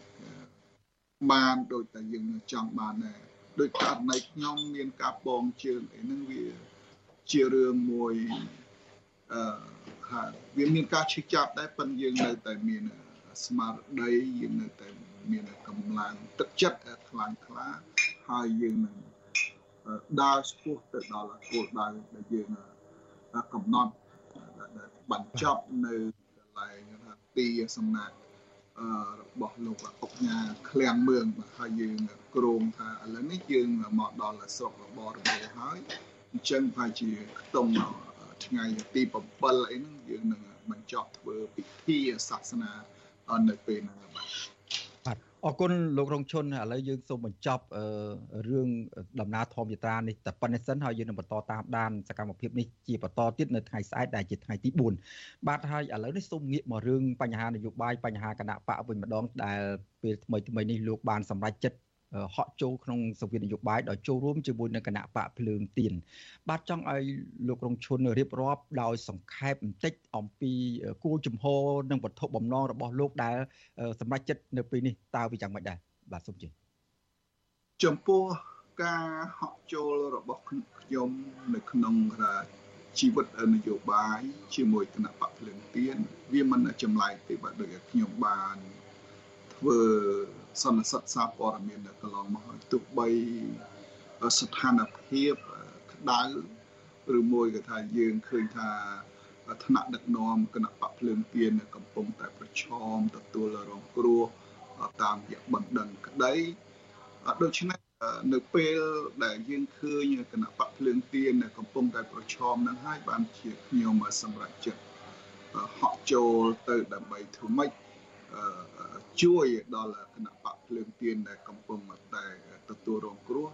Speaker 9: បានដូចតែយើងចង់បានដែរដោយករណីខ្ញុំមានការបងជើងអីហ្នឹងវាជារឿងមួយអឺថាវាមានការឈឺចាប់ដែរប៉ុន្តែយើងនៅតែមានស្មារតីយើងនៅតែមានកម្លាំងទឹកចិត្តខ្លាំងក្លា ហើយយើងនឹងដើរឆ្ពោះទៅដល់គោលដៅដែលយើងកំណត់បញ្ចប់នៅកន្លែងថាទីសំណាក់របស់លោកអុកញ៉ាឃ្លាំងមឿងបាទហើយយើងគ្រោងថាឥឡូវនេះយើងមកដល់ស្រុករបររបរហើយអញ្ចឹងប្រហែលជាខ្ទង់ថ្ងៃទី7អីហ្នឹងយើងនឹងបញ្ចប់ធ្វើពិធីសាសនានៅពេលហ្នឹងបាទ
Speaker 1: បាទ អរគុណលោករងឈុនឥឡូវយើងសូមបញ្ចប់រឿងដំណើរធម្មយាត្រានេះតែប៉ុណ្្នេះសិនហើយយើងនឹងបន្តតាមដានសកម្មភាពនេះជាបន្តទៀតនៅថ្ងៃស្អែកដែលជាថ្ងៃទី4បាទហើយឥឡូវនេះសូមងាកមករឿងបញ្ហានយោបាយបញ្ហាគណៈបកវិញម្ដងដែលពេលថ្មីថ្មីនេះលោកបានសម្រេចចិត្ត ហក់ចូលក្នុងសង្វៀននយោបាយដោយចូលរួមជាមួយនឹងគណៈបកភ្លើងទៀនបាទចង់ឲ្យលោករងឈុនរៀបរាប់ដោយសង្ខេបបន្តិចអំពីគោលជំហរនិងវត្ថុបំណងរបស់លោកដែលសម្រេចចិត្តនៅពេលនេះតើវាយ៉ាងម៉េចដែរបាទសូមជឿ
Speaker 9: ចំពោះការហក់ចូលរបស់ខ្ញុំនៅក្នុងជីវិតនយោបាយជាមួយគណៈបកភ្លើងទៀនវាមិនចម្លែកទេបាទដូចខ្ញុំបាន ធ្វើសន្និសិទសារព័ត៌មាននៅកន្លងមកហើយទោះបីស្ថានភាពក្តៅឬមួយក៏ថាយើងឃើញថាថ្នាក់ដឹកនាំគណៈបកភ្លើងទៀនកំពុងតែប្រឈមទទួលរងគ្រោះតាមរយៈបណ្ដឹងក្តីដូច្នេះនៅពេលដែលយើងឃើញគណៈបកភ្លើងទៀនកំពុងតែប្រឈមនឹងហើយបានជាខ្ញុំសម្រាប់ចិត្តហក់ចូលទៅដើម្បីធ្វើម៉េច ជួយដល់គណៈបកភ្លើងទៀនដែលកំពុងតែទទួលរងគ្រោះ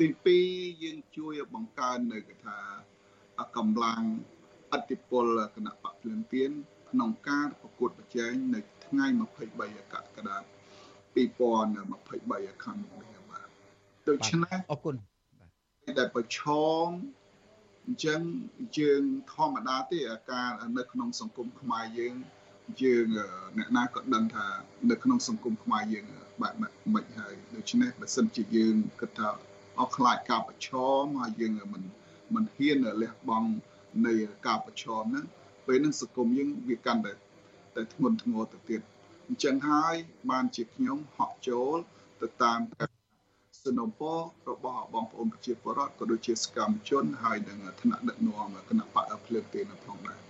Speaker 9: ទី2យើងជួយបង្កើននៅគេថាកម្លាំងអធិពលគណៈបកភ្លើងទៀនក្នុងការប្រកួតប្រជែងនៅថ្ងៃ23កក្កដា2023ខាងមុខនេះបាទដូច្នេះ
Speaker 1: អរគុណ
Speaker 9: ដែលប្រឈមអញ្ចឹងយើងធម្មតាទេអាការនៅក្នុងសង្គមខ្មែរយើង យើងអ្នកណាក៏ដឹងថានៅក្នុងសង្គមខ្មែរយើងបែបមិនហើយដូច្នេះបើសិនជាយើងគិតថាអស់ខ្លាចការប្រឈមហើយយើងមិនមិនហ៊ានលះបង់នៃការប្រឈមហ្នឹងពេលហ្នឹងសង្គមយើងវាកាន់តែតែធ្ងន់ធ្ងរទៅទៀតអញ្ចឹងហើយបានជាខ្ញុំហក់ចូលទៅតាមសនំពរបស់បងប្អូនប្រជាពលរដ្ឋក៏ដូចជាសកម្មជនហើយនឹងថ្នាក់ដឹកនាំគណៈបកភ្លើងទៀនផងដែរ
Speaker 1: បាទ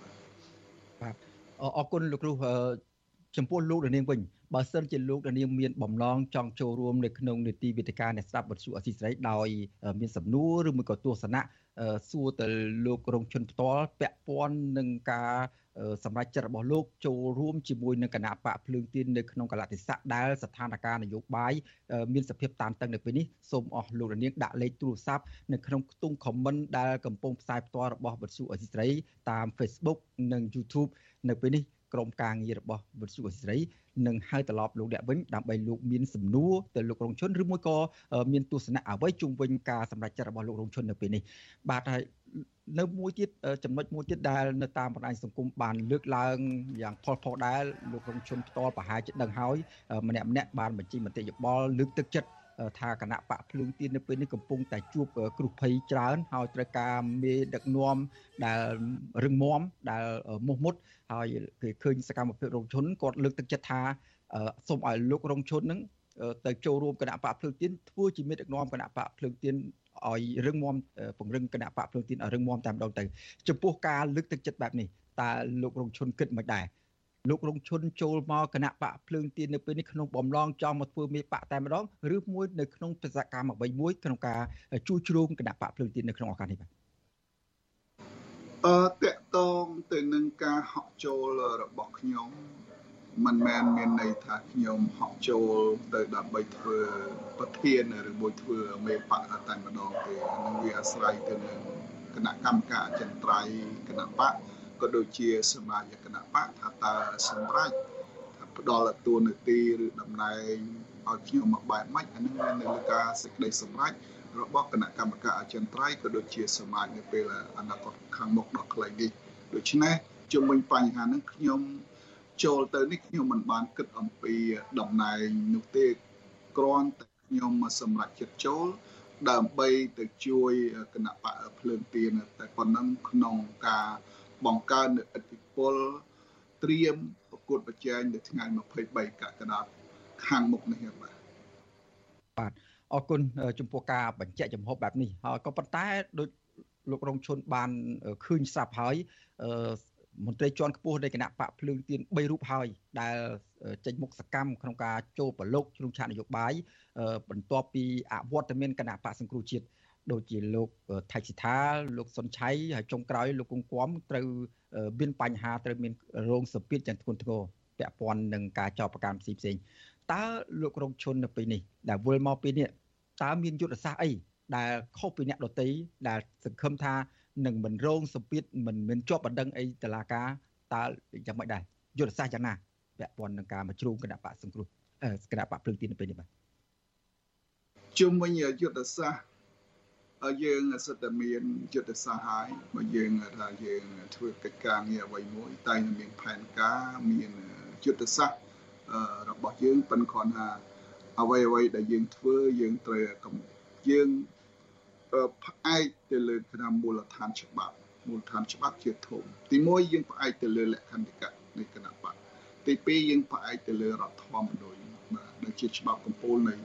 Speaker 1: អរគុណលោកគ្រូចំពោះលោកនាងវិញបើសិនជាលោកនាងមានបំណងចង់ចូលរួមនៅក្នុងនីតិវិទ្យាអ្នកស្ដាប់បទសុអសីស្រីដោយមានសំណួរឬមួយក៏ទស្សនៈសួរទៅលោករងជនផ្ទាល់ពាក់ព័ន្ធនឹងការ សម្រាប់ចិត្តរបស់លោកចូលរួមជាមួយនឹងគណៈបកភ្លើងទៀននៅក្នុងកលតិស័កដែលស្ថានភាពនយោបាយមានសភាពតានតឹងនៅពេលនេះសូមអស់លោកនាងដាក់លេខទូរស័ព្ទនៅក្នុងខ្ទង់ comment ដែលកំពុងផ្សាយផ្ទាល់របស់វិទ្យុអសីស្រីតាម Facebook និង YouTube នៅពេលនេះក្រុមការងាររបស់វិទ្យុអសីស្រីនឹងហៅត្រឡប់លោកអ្នកវិញដើម្បីលោកមានសំណួរទៅលោករងជនឬមួយក៏មានទស្សនៈអ្វីជុំវិញការសម្រេចចិត្តរបស់លោករងជននៅពេលនេះបាទហើយ នៅមួយទៀតចំណុចមួយទៀតដែលនៅតាមបណ្ដាញសង្គមបានលើកឡើងយ៉ាងផុសផុសដែរលោករងជនផ្ទាល់ប្រហែលជាដឹងហើយម្នាក់ម្នាក់បានបញ្ចេញមតិយោបល់លើកទឹកចិត្តថាគណៈបកភ្លើងទៀននៅពេលនេះកំពុងតែជួបគ្រោះភ័យច្រើនហើយត្រូវការមេដឹកនាំដែលរឹងមាំដែលមុះមុតហើយគេឃើញសកម្មភាពរងជនគាត់លើកទឹកចិត្តថាសូមឲ្យលោករងជននឹងទៅចូលរួមគណៈបកភ្លើងទៀនធ្វើជាមេដឹកនាំគណៈបកភ្លើងទៀន ឲ្យរឹងមាំពង្រឹងគណៈបកភ្លើងទៀនឲ្យរឹងមាំតែម្ដងទៅចំពោះការលើកទឹកចិត្តបែបនេះតើលោករងជនគិតមិនដែរលោករងឈុនចូលមកគណៈបកភ្លើងទៀននៅពេលនេះក្នុងបំឡងចង់មកធ្វើមេបកតែម្ដងឬមួយនៅក្នុងបេសកកម្មអ្វីមួយក្នុងការជួយជ្រោមគណៈបកភ្លើងទៀននៅក្នុងឱកាសនេះបាទ
Speaker 9: អឺតកតងទៅនឹងការហក់ចូលរបស់ខ្ញុំ មិនមែនមានន័យថាខ្ញុំហក់ចូលទៅដើម្បីធ្វើប្រធានឬមួយធ្វើមេបកតែម្ដងទេនឹងវាអាស្រ័យទៅនឹងគណៈកម្មការអចិន្ត្រៃយ៍គណៈបកក៏ដូចជាសមាជិកគណៈបកថាតើសម្រាប់ផ្ដល់តួនាទីឬតំណែងឲ្យខ្ញុំមកបែបម៉េចអានឹងនៅលើការសេចក្តីសម្រេចរបស់គណៈកម្មការអចិន្ត្រៃយ៍ក៏ដូចជាសមាជនៅពេលអនាគតខាងមុខដ៏ខ្លីនេះដូច្នេះជំវិញបញ្ហាហ្នឹងខ្ញុំ ចូលទៅនេះខ្ញុំមិនបានគិតអំពីតំណែងនោះទេគ្រាន់តែខ្ញុំសម្រេចចិត្តចូល ដើម្បីទៅជួយគណៈបកភ្លើងទៀនតែប៉ុណ្ណឹងក្នុងការបង្កើននូវឥទ្ធិពលត្រៀមប្រកួតប្រជែងនៅថ្ងៃ23កក្កដាខាងមុខនេះបាទ
Speaker 1: បាទអរគុណចំពោះការបញ្ជាក់ចំហបែបនេះហើយក៏ប៉ុន្តែដូចលោករងឈុនបានឃើញស្រាប់ហើយ មន្ត្រីជាន់ខ្ពស់នៃគណៈបកភ្លើងទៀន3រូបហើយដែលចេញមុខសកម្មក្នុងការចូលប្រឡូកជ្រុងឆាកនយោបាយបន្ទាប់ពីអវត្តមានគណៈបកសង្គ្រោះជាតិដូចជាលោកថៃសិដ្ឋាលោកសុនឆៃហើយចុងក្រោយលោកគង្គគំត្រូវមានបញ្ហាត្រូវមានរោងសម្ពាធយ៉ាងធ្ងន់ធ្ងរពាក់ព័ន្ធនឹងការចោទប្រកាន់ផ្សេងផ្សេងតើលោករងឈុននៅពេលនេះដែលវិលមកពេលនេះតើមានយុទ្ធសាស្ត្រអីដែលខុសពីអ្នកដតីដែលសង្ឃឹមថា នឹងមិនរងសម្ពាធមិនមានជាប់បណ្ដឹងអីតឡាការតើយ៉ាងម៉េចដែរយុទ្ធសាស្ត្រយ៉ាងណាពាក់ព័ន្ធនឹងការមកជ្រូងគណៈបកសង្គ្រោះគណៈបកភ្លើងទីនៅពេលនេះបាទ
Speaker 9: ជុំវិញយុទ្ធសាស្ត្រយើងសិតតែមានយុទ្ធសាស្ត្រហើយបើយើងថាយើងធ្វើកិច្ចការងារអ្វីមួយតែមានផែនការមានយុទ្ធសាស្ត្ររបស់យើងប៉ុន្តែគ្រាន់ថាអ្វីអ្វីដែលយើងធ្វើយើងត្រូវយើង ផ្អែកទៅលើគណៈមូលដ្ឋានច្បាប់មូលដ្ឋានច្បាប់ជាធំទី1យើងផ្អែកទៅលើលក្ខន្តិកៈនៃគណៈបកទី2យើងផ្អែកទៅលើរដ្ឋធម្មនុញ្ញបាទដែលជាច្បាប់កម្ពុជានៃ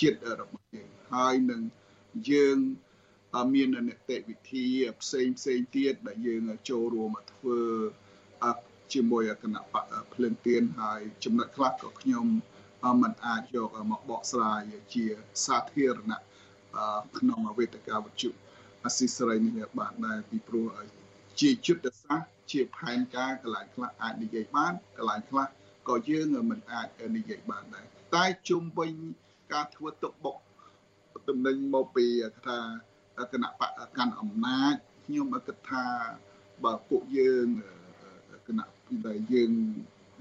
Speaker 9: ជាតិរបស់យើងហើយនឹងយើងមាននីតិវិធីផ្សេងផ្សេងទៀតដែលយើងចូលរួមមកធ្វើជាមួយគណៈបកភ្លើងទៀនហើយចំណុចខ្លះក៏ខ្ញុំមិនអាចយកមកបកស្រាយជាសាធារណៈ ក្នុងវេទិកាវិទ្យុអស៊ីសេរីនេះបានដែរពីព្រោះជាយុទ្ធសាស្ត្រជាផែនការកន្លែងខ្លះអាចនិយាយបានកន្លែងខ្លះក៏យើងមិនអាចនិយាយបានដែរតែជុំវិញការធ្វើទុកបុកតំណែងមកពីថាគណៈបកកាន់អំណាចខ្ញុំគិតថាបើពួកយើងគណៈដែលយើង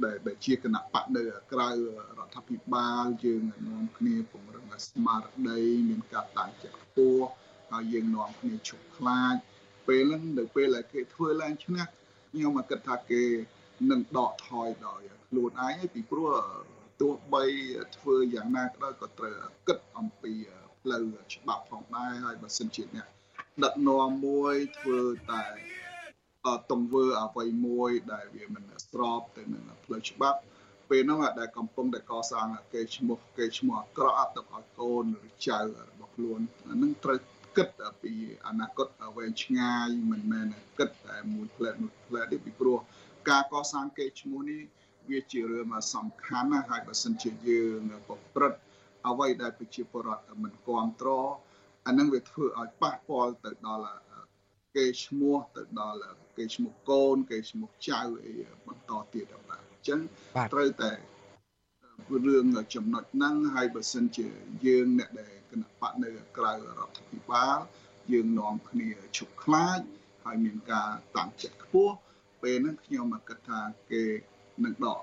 Speaker 9: ដែលជាគណៈបកនៅក្រៅរដ្ឋាភិបាលយើងនាំគ្នាពង្រឹងស្មារតីមានការតាំងចិត្តខ្ពស់ហើយយើងនាំគ្នាឈប់ខ្លាចពេលហ្នឹងនៅពេលដែលគេធ្វើឡើងឈ្នះខ្ញុំមកគិតថាគេនឹងដកថយដោយខ្លួនឯងពីព្រោះទោះបីធ្វើយ៉ាងណាក៏ដោយក៏ត្រូវគិតអំពីផ្លូវច្បាប់ផងដែរហើយបើសិនជាអ្នកដឹកនាំមួយធ្វើតែ ទង្វើអ្វីមួយដែលវាមិនស្របទៅនឹងផ្លូវច្បាប់ពេលហ្នឹងដែលកំពុងតែកសាងគេឈ្មោះគេឈ្មោះអាក្រក់ទៅឲ្យកូនឬចៅរបស់ខ្លួនហ្នឹងត្រូវគិតពីអនាគតវែងឆ្ងាយមិនមែនគិតតែមួយផ្លែមួយផ្លែទេពីព្រោះការកសាងគេឈ្មោះនេះវាជារឿងសំខាន់ណាស់ហើយបើសិនជាយើងប្រព្រឹត្តអ្វីដែលប្រជាពលរដ្ឋមិនគ្រប់គ្រងអានឹងវាធ្វើឲ្យប៉ះពាល់ទៅដល់ គេឈ្មោះទៅដល់គេឈ្មោះកូន គេឈ្មោះចៅអីបន្តទៀតបាទអញ្ចឹងត្រូវតែរឿងចំណុចហ្នឹងហើយបើសិនជាយើងអ្នកដែលគណៈបកនៅក្រៅរដ្ឋាភិបាលយើងនាំគ្នាឈប់ខ្លាចហើយមានការតាំងចិត្តខ្ពស់ពេលហ្នឹងខ្ញុំគិតថាគេនឹងដក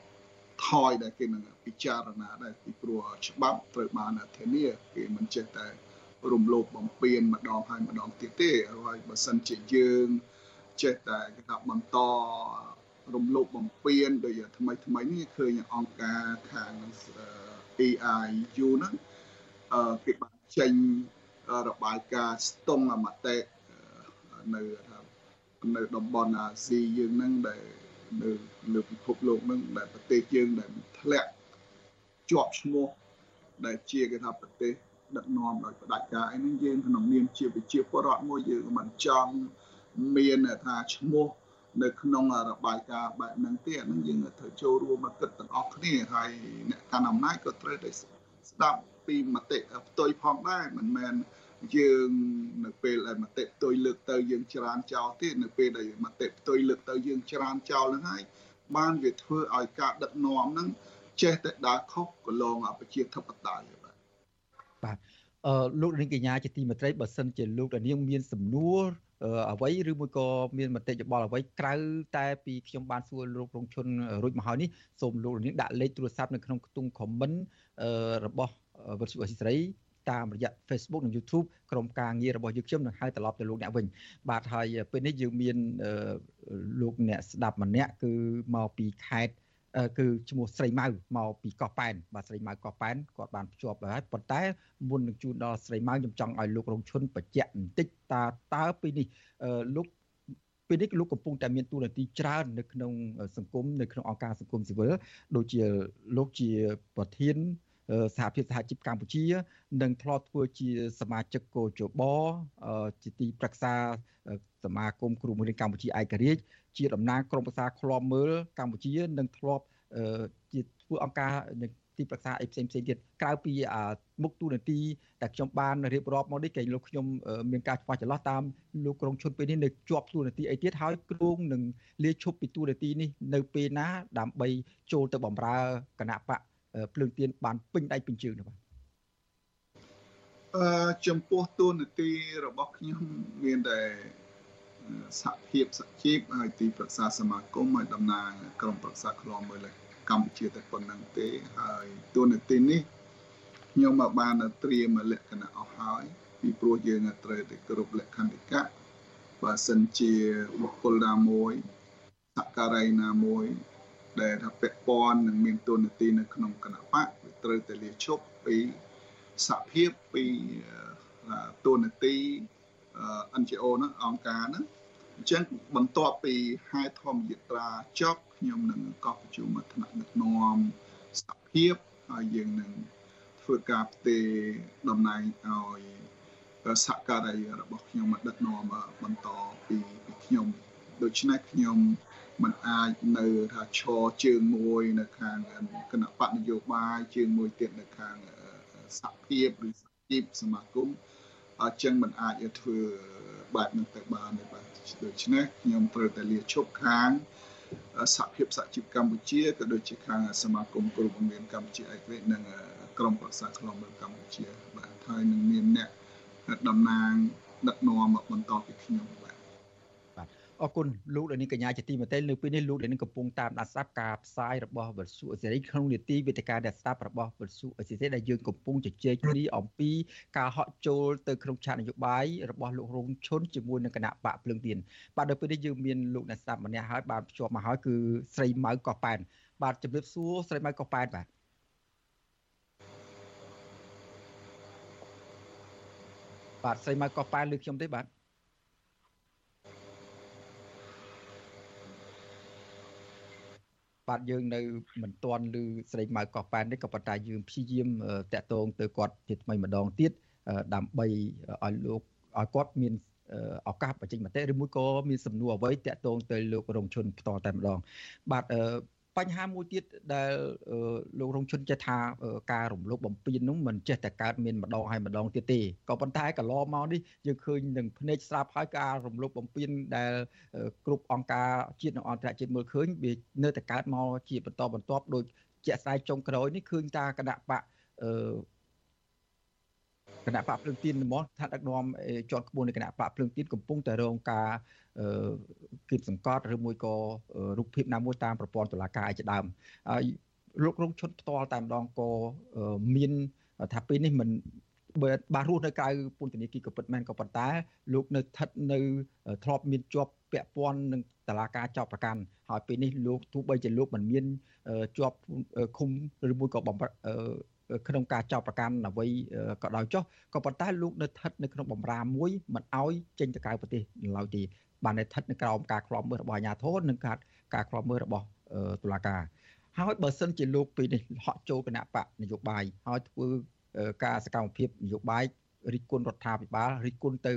Speaker 9: ថយដែលគេនឹងពិចារណាដែរពីព្រោះច្បាប់ត្រូវបានធានាគេមិនចេះតែ រំលោភបំពានម្ដងហើយម្ដងទៀតទេហើយបើសិនជាយើងចេះតែគេថាបន្តរំលោភបំពានដោយថ្មីថ្មីនេះឃើញអង្គការខាង EIU ហ្នឹងអឺគេបានចេញរបាយការណ៍ស្ទង់មតិនៅថានៅតំបន់អាស៊ីយើងហ្នឹងដែលនៅលើពិភពលោកហ្នឹងដែលប្រទេសយើងដែលធ្លាក់ជាប់ឈ្មោះដែលជាគេថាប្រទេស ដឹកនាំដោយផ្ដាច់ការអីហ្នឹងយើងក្នុងនាមជាប្រជាពលរដ្ឋមួយយើងមិនចង់មានថាឈ្មោះនៅក្នុងរបាយការណ៍បែបហ្នឹងទេអាហ្នឹងយើងត្រូវចូលរួមមកគិតទាំងអស់គ្នាហើយអ្នកកាន់អំណាចក៏ត្រូវតែស្ដាប់ពីមតិផ្ទុយផងដែរមិនមែនយើងនៅពេលដែលមតិផ្ទុយលើកទៅយើងច្រានចោលទៀតនៅពេលដែលមតិផ្ទុយលើកទៅយើងច្រានចោលហ្នឹងហើយបានវាធ្វើឲ្យការដឹកនាំហ្នឹងចេះតែដើរខុសកន្លងប្រជាធិបតេយ្យ បាទ
Speaker 1: បាទអឺលោកនាងកញ្ញាជាទីមេត្រីបើសិនជាលោកនាងមានសំណួរអ្វីឬមួយក៏មានមតិយោបល់អ្វីក្រៅតែពីខ្ញុំបានសួរលោករងឈុនរួចមកហើយនេះសូមលោកនាងដាក់លេខទូរស័ព្ទនៅក្នុងខ្ទង់ comment របស់វិទ្យុអស៊ីសេរីតាមរយៈ Facebook និង YouTube ក្រុមការងាររបស់យើងខ្ញុំនឹងហៅត្រឡប់ទៅលោកអ្នកវិញបាទហើយពេលនេះយើងមានលោកអ្នកស្ដាប់ម្នាក់គឺមកពីខេត្ត គឺឈ្មោះស្រីម៉ៅមកពីកោះប៉ែនបាទស្រីម៉ៅកោះប៉ែនគាត់បានភ្ជាប់ហើយប៉ុន្តែមុននឹងជួនដល់ស្រីម៉ៅខ្ញុំចង់ឲ្យលោករងឈុនបញ្ជាក់បន្តិចតើតើពេលនេះលោកពេលនេះលោកកំពុងតែមានទូនាទីច្រើននៅក្នុងសង្គមនៅក្នុងអង្គការសង្គមស៊ីវិលដូចជាលោកជាប្រធានសហភាពសហជីពកម្ពុជានិងធ្លាប់ធ្វើជាសមាជិកកោជបជាទីប្រឹក្សាសមាគមគ្រូបង្រៀនកម្ពុជាឯករាជ្យ ជាតំណាងក្រុមប្រឹក្សាឃ្លាំមើលកម្ពុជានិងធ្លាប់ជាធ្វើអង្គការទីប្រឹក្សាអីផ្សេងផ្សេងទៀតក្រៅពីមុខទូនាទីដែលខ្ញុំបានរៀបរាប់មកនេះគេលោកខ្ញុំមានការខ្វះចន្លោះតាមលោកក្រុងឈុនពេលនេះនៅជាប់ទូនាទីអីទៀតហើយគ្រងនឹងលាឈប់ពីទូនាទីនេះនៅពេលណាដើម្បីចូលទៅបម្រើគណៈបកភ្លើងទៀនបានពេញដៃពេញជើងនោះបាទ
Speaker 9: អឺចំពោះទូនាទីរបស់ខ្ញុំមានតែ សហភាពសហជីពហើយទីប្រឹក្សាសមាគមហើយតំណាងក្រុមប្រឹក្សាឃ្លាំមើលកម្ពុជាតែប៉ុណ្្នឹងទេហើយទូនាទីនេះខ្ញុំមកបានត្រៀមលក្ខណៈអស់ហើយពីព្រោះយើងត្រូវតែគ្រប់លក្ខន្តិកៈបើសិនជាបុគ្គលណាមួយសក្ការ័យណាមួយដែលថាពាក់ព័ន្ធនឹងមានទូនាទីនៅក្នុងគណៈបកវាត្រូវតែលាឈប់ពីសហភាពពីទូនាទី NGO ហ្នឹងអង្គការហ្នឹងអញ្ចឹងបន្ទាប់ពីហេតុធម្មយត្រាចប់ខ្ញុំនឹងកោះប្រជុំថ្នាក់ដឹកនាំសហភាពហើយយើងនឹងធ្វើការផ្ទេរតំណែងឲ្យសហការីរបស់ខ្ញុំមកដឹកនាំបន្តពីពីខ្ញុំដូច្នេះខ្ញុំมันអាចនៅថាឈរជើងមួយនៅខាងគណៈបកនយោបាយជើងមួយទៀតនៅខាងសហភាពឬសហជីពសមាគម អញ្ចឹងมันអាចធ្វើបែបនឹងទៅបានទេបាទដូច្នេះខ្ញុំត្រូវតែលាឈប់ខាងសហភាពសហជីពកម្ពុជាក៏ដូចជាខាងសមាគមគ្រូបង្រៀនកម្ពុជាឯករាជ្យនិងក្រមប្រឹក្សាខ្លំមើលកម្ពុជាបាទហើយនឹងមានអ្នកតំណាងដឹកនាំមកបន្តពីខ្ញុំ
Speaker 1: អរគុណលោកលោកនាងកញ្ញាជាទីមេត្រីនៅពេលនេះលោកលោកនាងកំពុងតាមដានស្ដាប់ការផ្សាយរបស់វិទ្យុអេសេរីក្នុងនីតិវេទិកាដែលស្ដាប់របស់វិទ្យុអេសេរីដែលយើងកំពុងជជែកគ្នាអំពីការហក់ចូលទៅក្នុងឆាកនយោបាយរបស់លោករងឈុនជាមួយនឹងគណៈបកភ្លើងទៀនបាទនៅពេលនេះយើងមានលោកអ្នកស្ដាប់ម្នាក់ហើយបានភ្ជាប់មកហើយគឺស្រីម៉ៅកោះប៉ែនបាទជម្រាបសួរស្រីម៉ៅកោះប៉ែនបាទបាទស្រីម៉ៅកោះប៉ែនលើខ្ញុំទេបាទ បាទយើងនៅមិនទាន់ឮស្រីម៉ៅកោះប៉ែននេះក៏ប៉ុន្តែយើងព្យាយាមតាក់ទងទៅគាត់ជាថ្មីម្ដងទៀតដើម្បីឲ្យលោកឲ្យគាត់មានឱកាសបញ្ចេញមតិឬមួយក៏មានសំណួរអ្វីតាក់ទងទៅលោករងជនផ្ទាល់តែម្ដងបាទ បញ្ហាមួយទៀតដែលលោករងជនចេះថាការរំលោភបំពាននោះមិនចេះតែកើតមានម្ដងហើយម្ដងទៀតទេក៏ប៉ុន្តែកន្លងមកនេះយើងឃើញនឹងភ្នែកស្រាប់ហើយការរំលោភបំពានដែលគ្រប់អង្គការជាតិនិងអន្តរជាតិមើលឃើញវានៅតែកើតមកជាបន្តបន្ទាប់ដោយជាក់ស្ដែងចុងក្រោយនេះឃើញតាគណៈបកគណៈបកភ្លើងទៀនហ្មងថាដឹកនាំជាន់ខ្ពស់នៃគណៈបកភ្លើងទៀនកំពុងតែរងការ គៀបសង្កត់ឬមួយក៏រូបភាពណាមួយតាមប្រព័ន្ធតុលាការឯជាដើមហើយលោករងឈុតផ្ទាល់តែម្ដងក៏មានថាពេលនេះមិនបើបាទរស់នៅក្រៅពន្ធនាគារក៏ពិតមែនក៏ប៉ុន្តែលោកនៅស្ថិតនៅធ្លាប់មានជាប់ពាក់ព័ន្ធនឹងតឡាការចោតប្រកាន់ហើយពេលនេះលោកទោះបីជាលោកមិនមានជាប់ឃុំឬមួយក៏បំក្នុងការចោទប្រកាន់អ្វីក៏ដោយចុះក៏ប៉ុន្តែលោកនៅស្ថិតនៅក្នុងបំរាមមួយមិនអោយចេញទៅក្រៅប្រទេសឡើយទេ បានស្ថិតនៅក្រោមការខ្លាប់មើលរបស់អាជ្ញាធរនិងការការខ្លាប់មើលរបស់តុលាការហើយបើសិនជាលោកពេលនេះហក់ចូលគណៈបកនយោបាយហើយធ្វើការសកម្មភាពនយោបាយរិះគន់រដ្ឋាភិបាលរិះគន់ទៅ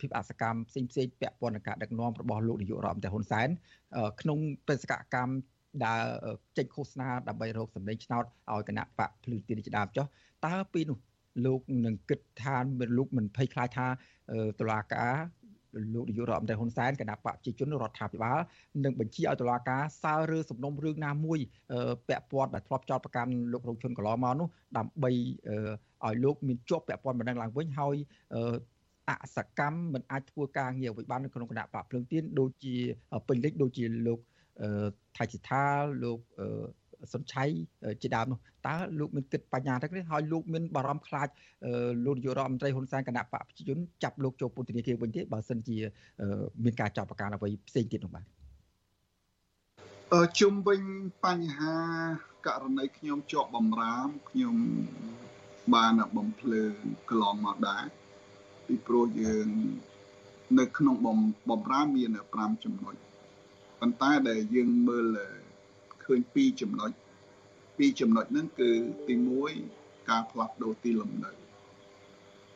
Speaker 1: ភាពអសកម្មផ្សេងផ្សេងពាក់ព័ន្ធនឹងការដឹកនាំរបស់លោកនាយករដ្ឋមន្ត្រីហ៊ុនសែនក្នុងបេសកកម្មដើរចេញឃោសនាដើម្បីរកសម្លេងឆ្នោតឲ្យគណៈបកភ្លឺទីជាដើមចុះតើពេលនោះលោកនឹងគិតថាលោកមិនភ័យខ្លាចថាតុលាការ លោកនាយករដ្ឋមន្ត្រីហ៊ុនសែនគណៈបកប្រជាជនរដ្ឋាភិបាលនឹងបញ្ជាឲ្យតុលាការសើរើសំណុំរឿងណាមួយពាក់ព័ន្ធដែលធ្លាប់ចោទប្រកាន់លោករងជុនកន្លងមកនោះដើម្បីឲ្យលោកមានជាប់ពាក់ព័ន្ធបណ្ដឹងឡើងវិញហើយអសកម្មមិនអាចធ្វើការងារអ្វីបាននៅក្នុងគណៈបកភ្លើងទៀនដូចជាពេញលេខដូចជាលោកថៃសិដ្ឋាលោក សុនឆៃជាដើមនោះតើលោកមានគិតបញ្ញាទៅនេះហើយលោកមានបារម្ភខ្លាចលោកនាយករដ្ឋមន្ត្រីហ៊ុនសែនគណៈបកប្រជាជនចាប់លោកចូលពន្ធនាគារវិញទេបើសិនជាមានការចាប់ប្រកាន់អ្វីផ្សេងទៀតនោះបាទ
Speaker 9: អឺជុំវិញបញ្ហាករណីខ្ញុំជាប់បំរាមខ្ញុំបានបំភ្លើងកន្លងមកដែរពីព្រោះយើងនៅក្នុងបំបំរាមមាន5ចំណុចប៉ុន្តែដែលយើងមើល ឃើញ2ចំណុច2ចំណុចហ្នឹងគឺទី1ការផ្លាស់ប្ដូរទីលំនៅ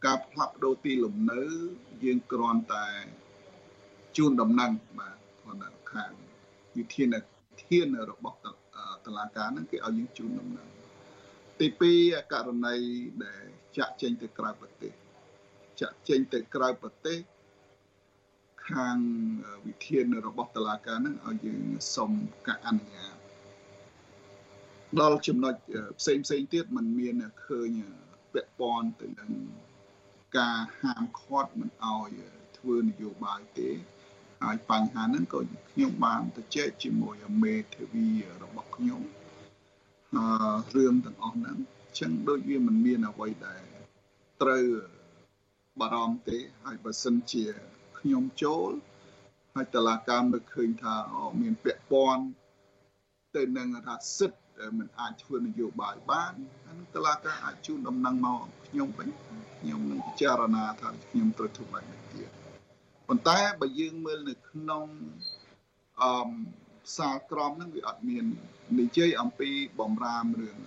Speaker 9: ការផ្លាស់ប្ដូរទីលំនៅយើងគ្រាន់តែជូនដំណឹងបាទគាត់ខាងវិធានធានរបស់តឡាការហ្នឹងគេឲ្យយើងជូនដំណឹងទី2ករណីដែលចាក់ចេញទៅក្រៅប្រទេសចាក់ចេញទៅក្រៅប្រទេសខាងវិធានរបស់តឡាការហ្នឹងឲ្យយើងសុំការអនុញ្ញាត ដល់ចំណុចផ្សេងផ្សេងទៀតมันមានឃើញពាក់ព័ន្ធទៅនឹងការហាមឃាត់មិនឲ្យធ្វើនយោបាយទេហើយបញ្ហាហ្នឹងក៏ខ្ញុំបានទៅជែកជាមួយមេធាវីរបស់ខ្ញុំអឺរឿងទាំងអស់ហ្នឹងអញ្ចឹងដូចវាមិនមានអ្វីដែលត្រូវបារម្ភទេហើយបើសិនជាខ្ញុំចូលហើយតឡាការមើលឃើញថាមានពាក់ព័ន្ធទៅនឹងថាសិទ្ធ មិនអាចធ្វើនយោបាយបានហើយតឡាការអាចជូនដំណឹងមកខ្ញុំវិញខ្ញុំនឹងពិចារណាថាខ្ញុំត្រូវធ្វើបែបនេះទៀតប៉ុន្តែបើយើងមើលនៅក្នុងអមសាលក្រមហ្នឹងវាអត់មាននិយាយអំពីបំរាមរឿង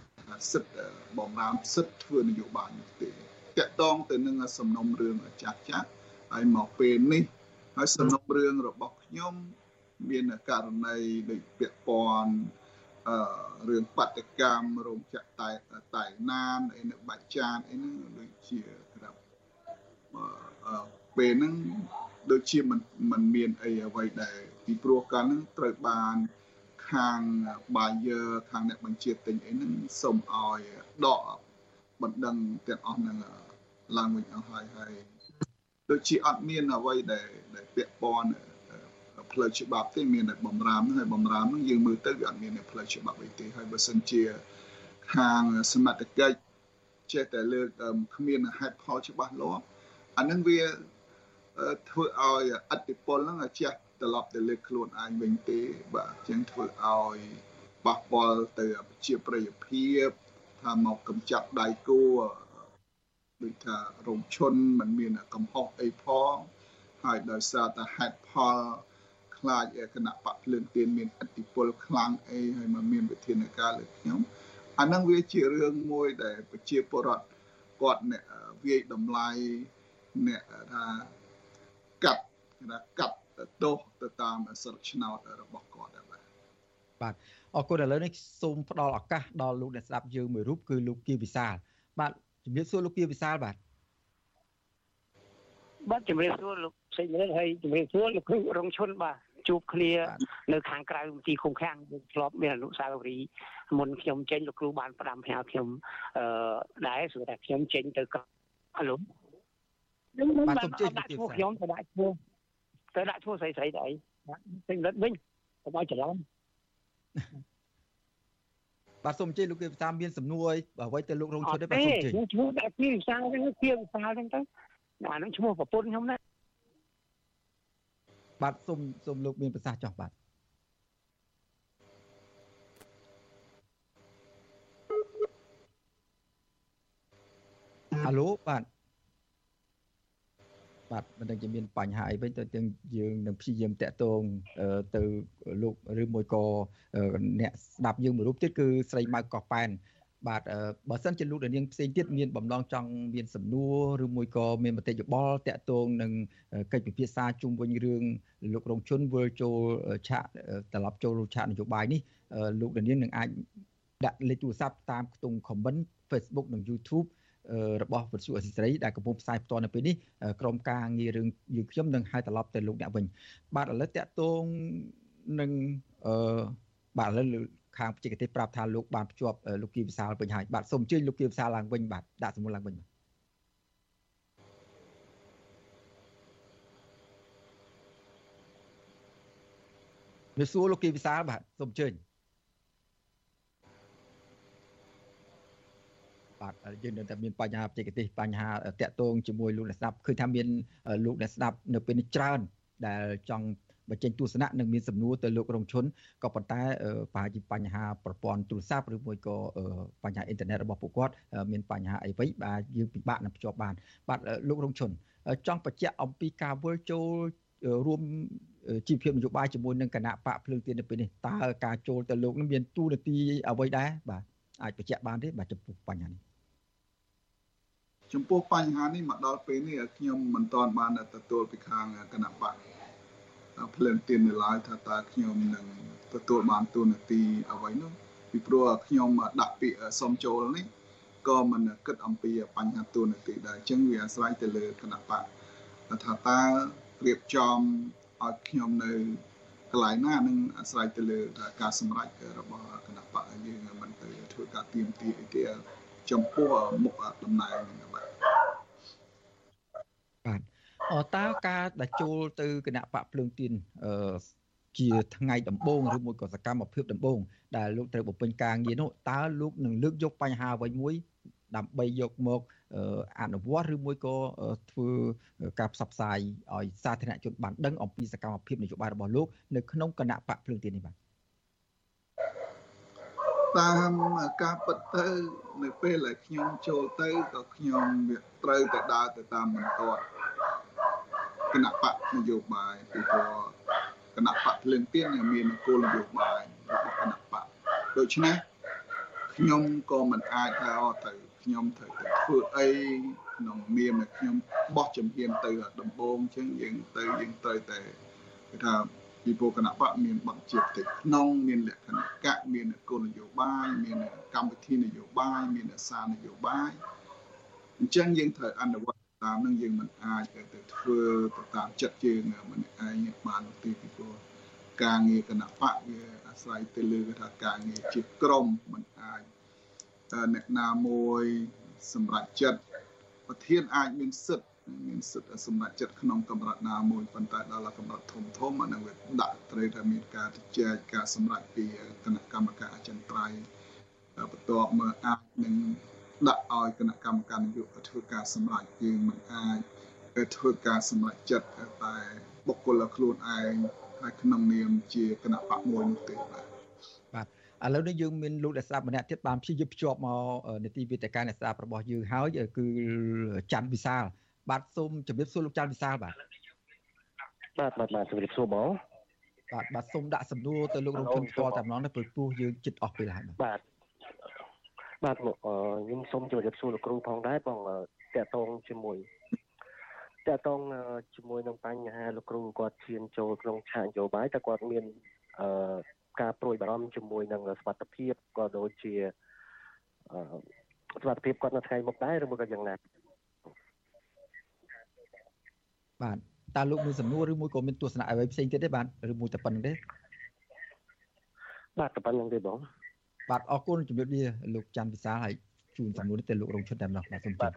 Speaker 9: សិទ្ធិបំរាមសិទ្ធិធ្វើនយោបាយនោះទេតកតងទៅនឹងសំណុំរឿងចាស់ចាស់ហើយមកពេលនេះហើយសំណុំរឿងរបស់ខ្ញុំមានករណីដូចពាក់ព័ន្ធអឺ រឿងបដកម្មរោងចក្រតែតែណានអីនៅបាច់ចានអីហ្នឹងដូចជាក្រាប់អឺពេលហ្នឹងដូចជាមិនមិនមានអីអ្វីដែលពីព្រោះកាលហ្នឹងត្រូវបានខាងបាយឺខាងអ្នកបញ្ជាទិញអីហ្នឹងសូមឲ្យដកបណ្ដឹងទាំងអស់ហ្នឹងឡើងវិញអស់ហើយហើយដូចជាអត់មានអ្វីដែលដែលពាក់ព័ន្ធ ផ្លូវច្បាប់ទេមានតែបំរាមហ្នឹងហើយបំរាមហ្នឹងយើងមើលទៅវាអត់មានផ្លូវច្បាប់អីទេហើយបើសិនជាខាងសមត្ថកិច្ចចេះតែលើកគ្មានហេតុផលច្បាស់លាស់អានឹងវាធ្វើឲ្យអតិពលហ្នឹងជះត្រឡប់ទៅលើខ្លួនឯងវិញទេបាទអញ្ចឹងធ្វើឲ្យប៉ះពាល់ទៅប្រជាប្រិយភាពថាមកកំចាត់ដៃគូដូចថារោងឈុនมันមានកំហុសអីផងហើយដោយសារតែហេតុផល ខ្លាចគណៈបកភ្លើងទៀនមានអតិពលខ្លាំងអីហើយมันមានវិធានការលើខ្ញុំអាហ្នឹងវាជារឿងមួយដែលប្រជាពលរដ្ឋគាត់អ្នកវាយតម្លៃអ្នកថាកាត់គេថាកាត់ទោសទៅតាមសិទ្ធិឆ្នោតរបស់គាត់ដែរបាទ
Speaker 1: បាទអរគុណឥឡូវនេះសូមផ្ដល់ឱកាសដល់លោកអ្នកស្ដាប់យើងមួយរូបគឺលោកគៀវិសាល បាទជំរាបសួរលោកគៀវិសាលបាទ
Speaker 10: បាទជំរាបសួរលោកផ្សេងនេះហើយជំរាបសួរលោកគ្រូរងឈុនបាទ ជួបគ្នានៅខាងក្រៅទីឃុំខាំងយើងធ្លាប់មានអនុស្សាវរីយ៍មុនខ្ញុំចេញលោកគ្រូបានផ្ដាំផ្ញើខ្ញុំអឺដែរស្រួលតែខ្ញុំចេញទៅហៅឡូខ្ញុំបានដាក់ឈ្មោះខ្ញុំទៅដាក់ឈ្មោះទៅដាក់ឈ្មោះស្រីស្រីទៅអីពេញរត់វិញកុំឲ្យច្រឡំ
Speaker 1: បាទសូមអញ្ជើញលោកគេតាមមានសំណួរអ្វីទៅលោករងឈុតទេបាទសូមអញ្ជើញ
Speaker 10: ឈ្មោះដាក់ពីវិសាលហ្នឹងពីវិសាលហ្នឹងទៅអាហ្នឹងឈ្មោះប្រពន្ធខ្ញុំណា
Speaker 1: បាទសូមសូមលោកមានប្រសាសន៍ចោះបាទហៅឡូបាទបាទមិនដឹងជាមានបញ្ហាអីវិញទៅទាំងយើងនឹងព្យាយាមតាក់ទងទៅលោកឬមួយក៏អ្នកស្ដាប់យើងមួយរូបទៀតគឺស្រីម៉ៅកោះប៉ែន បាទបើសិនជាលោកនាងផ្សេងទៀតមានបំណងចង់មានសំណួរឬមួយក៏មានមតិយោបល់តាក់ទងនឹងកិច្ចពិភាក្សាជុំវិញរឿងលោករងជនវិលចូលឆាកត្រឡប់ចូលឆាកនយោបាយនេះលោកនាងនឹងអាចដាក់លេខទូរស័ព្ទតាមខ្ទង់ comment Facebook និង YouTube របស់វិទ្យុអសិរ័យដែលកំពុងផ្សាយផ្ទាល់នៅពេលនេះក្រុមការងាររឿងយើងខ្ញុំនឹងហៅត្រឡប់ទៅលោកអ្នកវិញបាទឥឡូវតាក់ទងនឹងអឺបាទឥឡូវ ខាងបច្ចេកទេសប្រាប់ថាលោកបានភ្ជាប់លោកគីវិសាលវិញហើយបាទសូមអញ្ជើញលោកគីវិសាលឡើងវិញបាទដាក់សំណួរឡើងវិញបាទមានសួរលោកគីវិសាលបាទសូមអញ្ជើញបាទយើងនៅតែមានបញ្ហាបច្ចេកទេសបញ្ហាតាក់ទងជាមួយលោកអ្នកស្ដាប់ឃើញថាមានលោកអ្នកស្ដាប់នៅពេលនេះច្រើនដែលចង់ បញ្ចេញទស្សនៈនិងមានសំណួរទៅលោករងឈុនក៏ប៉ុន្តែប្រហែលជាបញ្ហាប្រព័ន្ធទូរស័ព្ទឬមួយក៏បញ្ហាអ៊ីនធឺណិតរបស់ពួកគាត់មានបញ្ហាអីវិញបាទយើងពិបាកនឹងភ្ជាប់បានបាទលោករងឈុនចង់បញ្ជាក់អំពីការវិលចូលរួមជីវភាពនយោបាយជាមួយនឹងគណៈបកភ្លើងទៀននៅពេលនេះតើការចូលទៅលោកនឹងមានទូនាទីអ្វីដែរបាទអាចបញ្ជាក់បានទេបាទចំពោះបញ្ហានេះ
Speaker 9: ចំពោះបញ្ហានេះមកដល់ពេលនេះខ្ញុំមិនទាន់បានទទួលពីខាងគណៈបក ភ្លើងទៀននៅឡើយថាតើខ្ញុំនឹងទទួលបានទូនាទីអ្វីនោះពីព្រោះខ្ញុំដាក់ពាក្យសុំចូលនេះក៏មិនគិតអំពីបញ្ហាទូនាទីដែរអញ្ចឹងវាអាស្រ័យទៅលើគណៈបកថាតើរៀបចំឲ្យខ្ញុំនៅកន្លែងណានឹងអាស្រ័យទៅលើការសម្រេចរបស់គណៈបកយើងមិនទៅធ្វើការទៀមទាអីទេចំពោះមុខតំណែងហ្នឹងបាទ
Speaker 1: បាទអ តើការដែលចូលទៅគណៈបកភ្លើងទៀនអឺជាថ្ងៃដំបូងឬមួយក៏សកម្មភាពដំបូងដែលលោកត្រូវបំពេញការងារនោះតើលោកនឹងលើកយកបញ្ហាអ្វីមួយដើម្បីយកមកអនុវត្តឬមួយក៏ធ្វើការផ្សព្វផ្សាយឲ្យសាធារណជនបានដឹងអំពីសកម្មភាពនយោបាយរបស់លោកនៅក្នុងគណៈបកភ្លើងទៀននេះបាទ
Speaker 9: តាមការពិតទៅនៅពេលដែលខ្ញុំចូលទៅក៏ខ្ញុំត្រូវតែដើរទៅតាមបន្ទាត់ គណៈបកនយោបាយពីព្រោះគណៈបកភ្លើងទៀនមានគោលនយោបាយរបស់គណៈបកដូច្នេះខ្ញុំក៏មិនអាចថាអត់ទៅខ្ញុំត្រូវតែធ្វើអីក្នុងនាមខ្ញុំបោះជំហានទៅដំបូងអញ្ចឹងយើងទៅយើងត្រូវតែគេថាពីព្រោះគណៈបកមានបទជាផ្ទៃក្នុងមានលក្ខណៈកៈមានគោលនយោបាយមានកម្មវិធីនយោបាយមានសារនយោបាយអញ្ចឹងយើងត្រូវអនុវត្ត តាមនឹងយើងមិនអាចទៅធ្វើទៅតាមចិត្តយើងមិនឯងបានទេពីព្រោះការងារគណៈបកវាអាស្រ័យទៅលើគេថាការងារជាក្រុមមិនអាចអ្នកណាមួយសម្រាប់ចិត្តប្រធានអាចមានសិទ្ធិមានសិទ្ធិសម្រាប់ចិត្តក្នុងកម្រិតណាមួយប៉ុន្តែដល់កម្រិតធំធំអានឹងវាដាក់ត្រូវតែមានការជជែកការសម្រាប់ពីគណៈកម្មការអចិន្ត្រៃយ៍បន្ទាប់មកអាចនឹង ដាក់ឲ្យគណៈកម្មការនយោបាយធ្វើការសម្រេចយើងមិនអាចធ្វើការសម្រេចចិត្តតែបុគ្គលខ្លួនឯងហើយក្នុងនាមជាគណៈបកមួយនោះទេបាទ
Speaker 1: បាទឥឡូវនេះយើងមានលោកអ្នកស្ដាប់ម្នាក់ទៀតបានព្យាយាមភ្ជាប់មកនីតិវិទ្យាអ្នកស្ដាប់របស់យើងហើយគឺច័ន្ទវិសាលបាទសូមជម្រាបសួរលោកច័ន្ទវិសាលបាទ
Speaker 11: បាទបាទបាទជម្រាបសួរបង
Speaker 1: បាទបាទសូមដាក់សំណួរទៅលោករងជនផ្ទាល់តែម្ដងនេះព្រោះពោះយើងចិត្តអស់ពេលហើយ
Speaker 11: បាទ បាទខ្ញុំសូមជម្រាបសួរលោកគ្រូផងដែរបងតកតងជាមួយតកតងជាមួយនឹងបញ្ហាលោកគ្រូគាត់ឈានចូលក្នុងឆាកនយោបាយតែគាត់មានអឺការព្រួយបារម្ភជាមួយនឹងសុខភាពក៏ដូចជាសុខភាពគាត់នៅថ្ងៃមុខដែរឬមួយក៏យ៉ាងណា
Speaker 1: បាទតើលោកមានសំណួរឬមួយក៏មានទស្សនៈអ្វីផ្សេងទៀតទេបាទឬមួយតែប៉ុណ្្នឹងទេ
Speaker 11: បាទតែប៉ុណ្្នឹងទេបង
Speaker 1: បាទអរគុណជំរាបលាលោកច័ន្ទវិសាលហើយជូនសំណួរនេះទៅលោករងឈុតតែម្ដងបាទសូមជម្រាប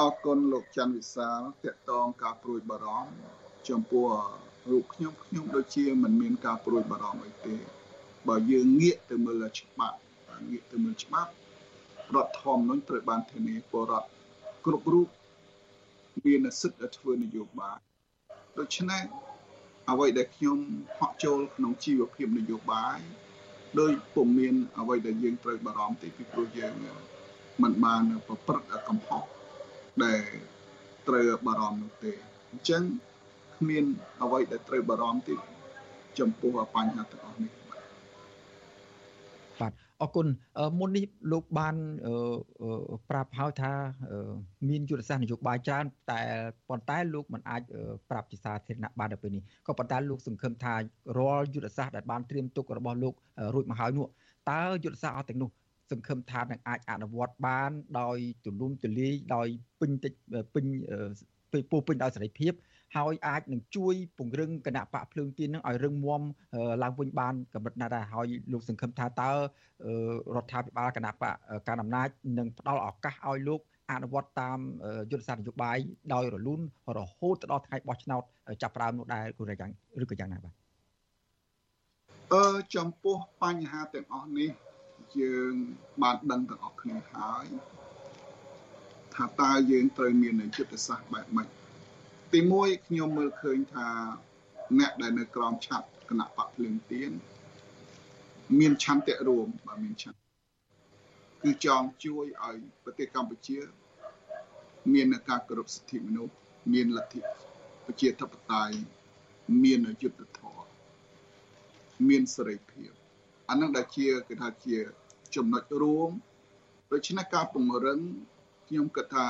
Speaker 9: អរគុណលោកច័ន្ទវិសាលតកតងការព្រួយបារម្ភចំពោះរូបខ្ញុំខ្ញុំដូចជាមិនមានការព្រួយបារម្ភអីទេបើយើងងាកទៅមើលច្បាប់ងាកទៅមើលច្បាប់រដ្ឋធម្មនុញ្ញត្រូវបានធានាពលរដ្ឋគ្រប់រូបមានសិទ្ធិធ្វើនយោបាយដូច្នេះអ្វីដែលខ្ញុំហក់ចូលក្នុងជីវភាពនយោបាយ ដោយពុំមានអ្វីដែលយើងត្រូវបារម្ភទេពីព្រោះយើងមិនបានប្រព្រឹត្តកំហុសដែលត្រូវបារម្ភនោះទេអញ្ចឹងគ្មានអ្វីដែលត្រូវបារម្ភទេចំពោះបញ្ហាទាំងអស់នេះ
Speaker 1: បាទ អរគុណមុននេះលោកបានប្រាប់ហើយថាមានយុទ្ធសាស្ត្រនយោបាយច្រើនតែប៉ុន្តែលោកមិនអាចប្រាប់ជាសាធារណៈបានដល់ពេលនេះក៏ប៉ុន្តែលោកសង្ឃឹមថារាល់យុទ្ធសាស្ត្រដែលបានត្រៀមទុករបស់លោករួចមកហើយនោះតើយុទ្ធសាស្ត្រអស់ទាំងនោះសង្ឃឹមថានឹងអាចអនុវត្តបានដោយទូលំទូលាយដោយពេញតិចពេញពោពេញដោយសេរីភាព ហើយអាចនឹងជួយពង្រឹងគណៈបកភ្លើងទៀននឹងឲ្យរឹងមាំឡើងវិញបានកម្រិតណាស់ដែរហើយលោកសង្ឃឹមថាតើរដ្ឋាភិបាលគណៈបកការអំណាចនឹងផ្ដល់ឱកាសឲ្យលោកអនុវត្តតាមយុទ្ធសាស្ត្រនយោបាយដោយរលូនរហូតដល់ថ្ងៃបោះឆ្នោតចាប់ផ្ដើមនោះដែរឬក៏យ៉ាងឬក៏យ៉ាងណាបាទ
Speaker 9: អឺចំពោះបញ្ហាទាំងអស់នេះយើងបានដឹងទាំងអស់គ្នាហើយថាតើយើងត្រូវមានយុទ្ធសាស្ត្របែបម៉េច ទី1ខ្ញុំមើលឃើញថាអ្នកដែលនៅក្រោមឆាត់គណៈបកភ្លើងទៀនមានឆន្ទៈរួមបាទមានឆន្ទៈគឺចង់ជួយឲ្យប្រទេសកម្ពុជា មានការគោរពសិទ្ធិមនុស្សមានលទ្ធិប្រជាធិបតេយ្យមានយុត្តិធម៌មានសេរីភាពអានឹងដែលជាគេថាជាចំណុចរួមដូច្នេះការពង្រឹងខ្ញុំគិតថា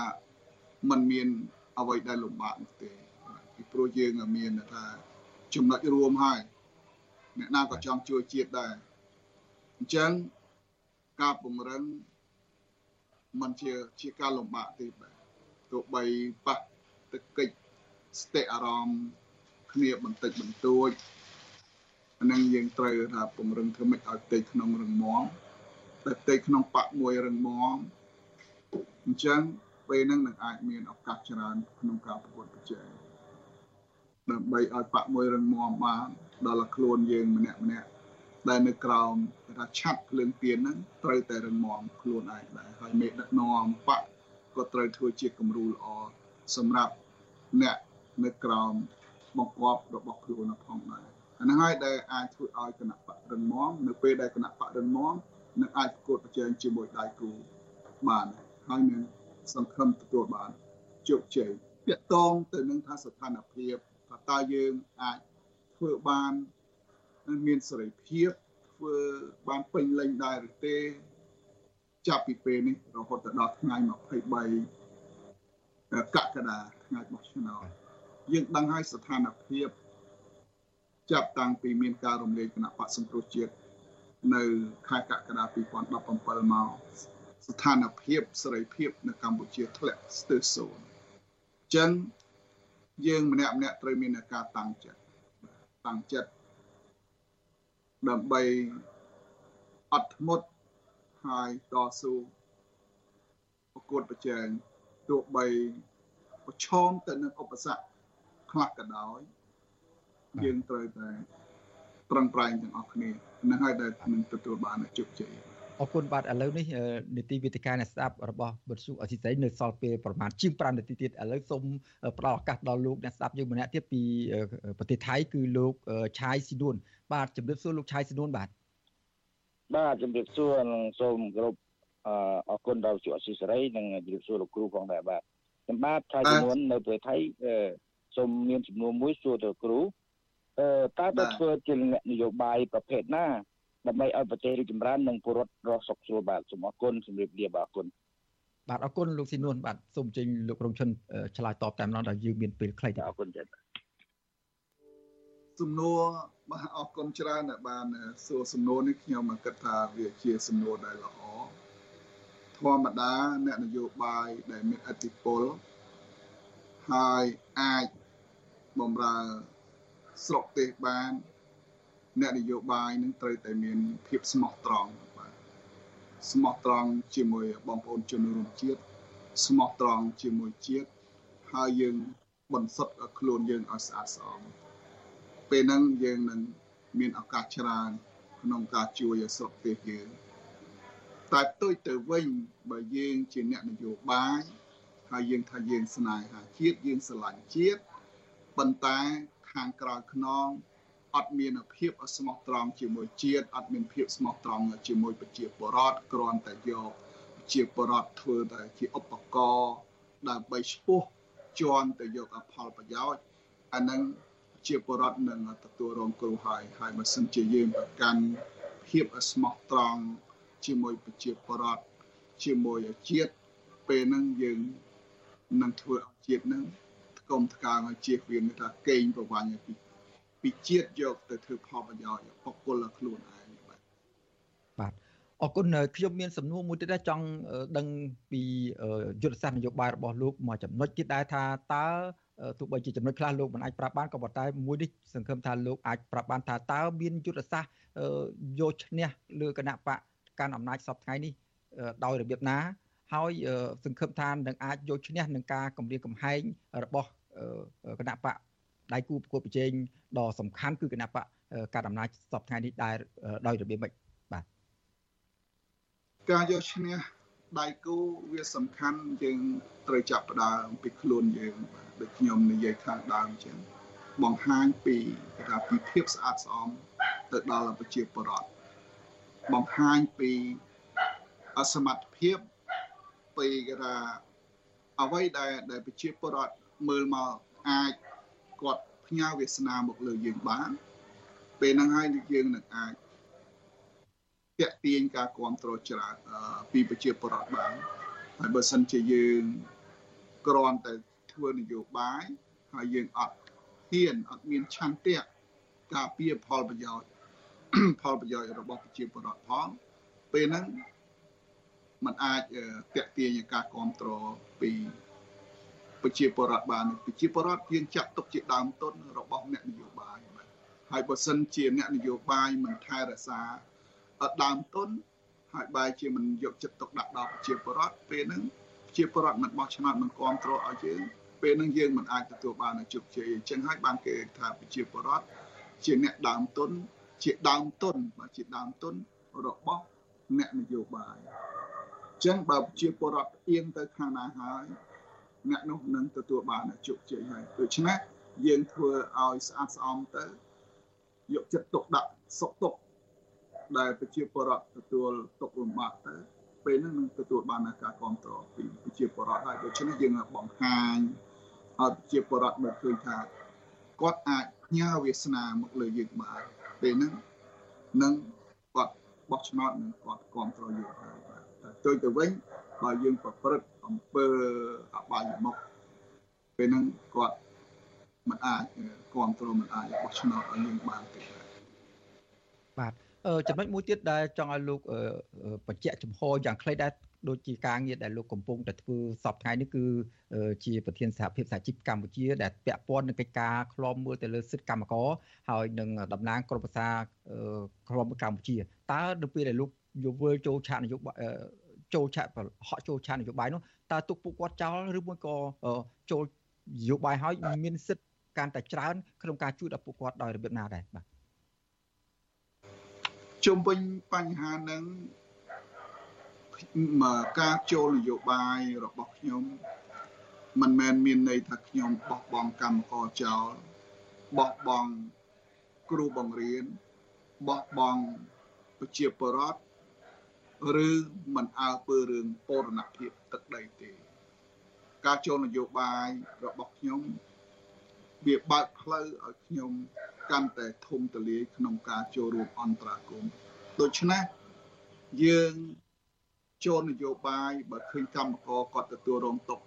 Speaker 9: มันមាន អ្វីដែលលំបាកនោះទេពីព្រោះយើងមានថាចំណុចរួមហើយអ្នកណាក៏ចង់ជួយជាតិដែរអញ្ចឹងការពង្រឹងมันជាជាការលំបាកទេបាទទោះបីប៉ះទឹកកិច្ចស្ទិអារម្មណ៍គ្នាបន្តិចបន្តួចអានឹងយើងត្រូវថាពង្រឹងធ្វើម៉េចឲ្យផ្ទៃក្នុងរឹងមាំតែផ្ទៃក្នុងបាក់មួយរឹងមាំអញ្ចឹង ពេលហ្នឹងនឹងអាចមានឱកាសច្រើនក្នុងការប្រកួតប្រជែងដើម្បីឲ្យបាក់មួយរឹងមាំបានដល់ខ្លួនយើងម្នាក់ម្នាក់ដែលនៅក្រោមគេថាឆាត់ភ្លើងទៀនហ្នឹងត្រូវតែរឹងមាំខ្លួនឯងដែរហើយមេដឹកនាំបាក់ក៏ត្រូវធ្វើជាគំរូល្អសម្រាប់អ្នកនៅក្រោមបង្គាប់របស់ខ្លួនផងដែរអាហ្នឹងហើយដែលអាចធ្វើឲ្យគណៈបករឹងមាំនៅពេលដែលគណៈបករឹងមាំនឹងអាចប្រកួតប្រជែងជាមួយដៃគូបានហើយនឹង សង្ឃឹមទទួលបានជោគជ័យពាក់តងទៅនឹងថាស្ថានភាពថាតើយើងអាចធ្វើបានមានសេរីភាពធ្វើបានពេញលេញដែរឬទេចាប់ពីពេលនេះរហូតដល់ថ្ងៃ23កក្កដាថ្ងៃបោះឆ្នោតយើងដឹងហើយស្ថានភាពចាប់តាំងពីមានការរំលាយគណៈបកសង្គ្រោះជាតិនៅខែកក្កដា2017មក ស្ថានភាពសេរីភាពនៅកម្ពុជាធ្លាក់ស្ទើរសូន្យអញ្ចឹងយើងម្នាក់ម្នាក់ត្រូវមានការតាំងចិត្តតាំងចិត្តដើម្បីអត់ធ្មត់ហើយតស៊ូប្រកួតប្រជែងទោះបីប្រឈមទៅនឹងឧបសគ្គខ្លះក៏ដោយយើងត្រូវតែប្រឹងប្រែងទាំងអស់គ្នានឹងហើយដែលនឹងទទួលបានជោគជ័យ
Speaker 1: អរគុណបាទឥឡូវនេះនីតិវិទ្យាអ្នកស្ដាប់របស់បទសុអសីស្រីនៅសល់ពេលប្រហែលជាង5នាទីទៀតឥឡូវសូមផ្ដល់ឱកាសដល់លោកអ្នកស្ដាប់យើងម្នាក់ទៀតពីប្រទេសថៃគឺលោកឆាយស៊ីនួនបាទជំរាបសួរលោកឆាយស៊ីនួនបាទ
Speaker 12: បាទជំរាបសួរនិងសូមគោរពអរគុណដល់សុអសីស្រីនិងជំរាបសួរលោកគ្រូផងដែរបាទខ្ញុំបាទឆាយស៊ីនួននៅប្រទេសថៃសូមមានចំនួនមួយសួរទៅគ្រូអឺតើទៅធ្វើជាអ្នកនយោបាយប្រភេទណា ដើម្បីឲ្យប្រទេសរីកចម្រើននិងពលរដ្ឋរស់សុខស្រួលបាទសូមអរគុណជំរាបលាបាទអរគុណ
Speaker 1: បាទអរគុណលោកស៊ីនួនបាទសូមអញ្ជើញលោករងឈុនឆ្លើយតបតែម្ដងដែលយើងមានពេលខ្លី
Speaker 12: អរគុណចា៎
Speaker 9: សំណួរបាទអរគុណច្រើនដែលបានសួរសំណួរនេះខ្ញុំគិតថាវាជាសំណួរដែលល្អធម្មតាអ្នកនយោបាយដែលមានអធិបុលហើយអាចបំរើស្រុកទេសបាន អ្នកនយោបាយនឹងត្រូវតែមានភាពស្មោះត្រង់បាទស្មោះត្រង់ជាមួយបងប្អូនជនរួមជាតិស្មោះត្រង់ជាមួយជាតិហើយយើងបន្សុទ្ធខ្លួនយើងឲ្យស្អាតស្អំពេលហ្នឹងយើងនឹងមានឱកាសច្រើនក្នុងការជួយឲ្យស្រុកទេសយើងតែផ្ទុយទៅវិញបើយើងជាអ្នកនយោបាយហើយយើងថាយើងស្នេហាជាតិយើងស្រឡាញ់ជាតិប៉ុន្តែខាងក្រៅខ្នង អត់មានភាពស្មោះត្រង់ជាមួយជាតិអត់មានភាពស្មោះត្រង់ជាមួយប្រជាពលរដ្ឋគ្រាន់តែយកប្រជាពលរដ្ឋធ្វើតែជាឧបករណ៍ដើម្បីឈ្មោះជន់ទៅយកអផលប្រយោជន៍អានឹងជាពលរដ្ឋនឹងទទួលរងគ្រោះហើយហើយបើសិនជាយើងប្រកាន់ភាពស្មោះត្រង់ជាមួយប្រជាពលរដ្ឋជាមួយជាតិពេលហ្នឹងយើងនឹងធ្វើឲ្យជាតិហ្នឹងថ្កុំថ្កើងឲ្យជៀសវាងថាកេងប្រវ័ញ្ចពី ពីជាតិយកទៅធ្វើផលប្រយោជន៍បុគ្គលខ្លួនឯងបាទ
Speaker 1: បាទអរគុណខ្ញុំមានសំណួរមួយទៀតដែរចង់ដឹងពីយុទ្ធសាស្ត្រនយោបាយរបស់លោកមួយចំណុចទៀតដែរថាតើទោះបីជាចំណុចខ្លះលោកមិនអាចប្រាប់បានក៏ប៉ុន្តែមួយនេះសង្ឃឹមថាលោកអាចប្រាប់បានថាតើមានយុទ្ធសាស្ត្រយកឈ្នះលើគណៈបកកាន់អំណាចសពថ្ងៃនេះដោយរបៀបណា ហើយសង្ឃឹមថានឹងអាចយកឈ្នះនឹងការគម្រាមកំហែងរបស់គណៈបក ដៃគូប្រកួតប្រជែងដ៏សំខាន់គឺគណៈបកការអំណាចសពថ្ងៃនេះដែលដោយរបៀបម៉េចបាទ
Speaker 9: ការយកឈ្នះដៃគូវាសំខាន់យើងត្រូវចាប់ផ្ដើមពីខ្លួនយើងដូចខ្ញុំនិយាយខាងដើមអញ្ចឹងបង្ហាញពីគេថាពីភាពស្អាតស្អំទៅដល់ប្រជាពលរដ្ឋបង្ហាញពីអសមត្ថភាពពីគេថាអ្វីដែលដែលប្រជាពលរដ្ឋមើលមកអាច គាត់ផ្ញើវាសនាមកលើយើងបាន ពេលហ្នឹងហើយយើងនឹងអាចតាក់ទាញការគ្រប់គ្រងច្រើនពីប្រជាពលរដ្ឋបានហើយបើសិនជាយើងគ្រាន់តែធ្វើនយោបាយហើយយើងអត់ហ៊ានអត់មានឆន្ទៈការពារផលប្រយោជន៍ផលប្រយោជន៍របស់ប្រជាពលរដ្ឋផងពេលហ្នឹងมันអាចតាក់ទាញការគ្រប់គ្រងពី ប្រជាពលរដ្ឋបានប្រជាពលរដ្ឋយើងចាត់ទុកជាដើមទុនរបស់អ្នកនយោបាយហើយបើសិនជាអ្នកនយោបាយមិនថែរក្សាដើមទុនហើយបែរជាមិនយកចិត្តទុកដាក់ដល់ប្រជាពលរដ្ឋពេលហ្នឹងប្រជាពលរដ្ឋមិនបោះឆ្នោតមិនគ្រប់គ្រងឲ្យយើងពេលហ្នឹងយើងមិនអាចទទួលបានជោគជ័យអញ្ចឹងហើយបានគេថាប្រជាពលរដ្ឋជាអ្នកដើមទុនជាដើមទុនបើជាដើមទុនរបស់អ្នកនយោបាយអញ្ចឹងបើប្រជាពលរដ្ឋអៀងទៅខាងណាហើយ អ្នកនោះនឹងទទួលបានជោគជ័យហើយដូច្នេះយើងធ្វើឲ្យស្អាតស្អំទៅយកចិត្តទុកដាក់សុខទុក្ខដែលប្រជាពលរដ្ឋទទួលទុកលំបាកទៅពេលហ្នឹងនឹងទទួលបានការគ្រប់គ្រងពីប្រជាពលរដ្ឋហើយដូច្នេះយើងបង្ហាញឲ្យប្រជាពលរដ្ឋមើលឃើញថាគាត់អាចផ្ញើវាសនាមកលើយើងបានពេលហ្នឹងនឹងគាត់បោះឆ្នោតនឹងគាត់គ្រប់គ្រងយើងហើយតែជួយទៅវិញបើយើងប្រព្រឹត្តអំពើអ បាយមុខពេលហ្នឹងគាត់មិនអាចគ្រប់គ្រងមិនអាចបោះឆ្នោតឲ្យយើងបានទេ
Speaker 1: បាទចំណុចមួយទៀតដែលចង់ឲ្យលោកបញ្ជាក់ចំហយ៉ាងខ្លីដែរដូចជាការងារដែលលោកកំពុងតែធ្វើសពថ្ងៃនេះគឺជាប្រធានសហភាពសហជីពកម្ពុជា ដែលពាក់ព័ន្ធនឹងកិច្ចការឃ្លាំមើលទៅលើសិទ្ធិកម្មករហើយនឹងតំណាងក្រុមប្រឹក្សាឃ្លាំមើលកម្ពុជាតើនៅពេលដែលលោកយល់ចូលឆាកនយោបាយ ចូលឆាកហក់ចូលឆាកនយោបាយនោះតើទុកពួកគាត់ចោលឬមួយក៏ចូលនយោបាយហើយមានសិទ្ធិកាន់តែច្រើនក្នុងការជួយដល់ពួកគាត់ដោយរបៀបណាដែរបាទ
Speaker 9: ជុំវិញបញ្ហានឹងការចូលនយោបាយរបស់ខ្ញុំមិនមែនមានន័យថាខ្ញុំបោះបង់កម្មករចោលបោះបង់គ្រូបង្រៀនបោះបង់ប្រជាពលរដ្ឋ ឬមិនអើពើរឿងបូរណភាពទឹកដីទេ ការចូលនយោបាយរបស់ខ្ញុំវាបើកផ្លូវឲ្យខ្ញុំកាន់តែធំទលាយក្នុងការចូលរួមអន្តរាគមន៍ដូច្នេះយើងចូលនយោបាយបើឃើញកម្មករគាត់ទទួលរងទុក្ខ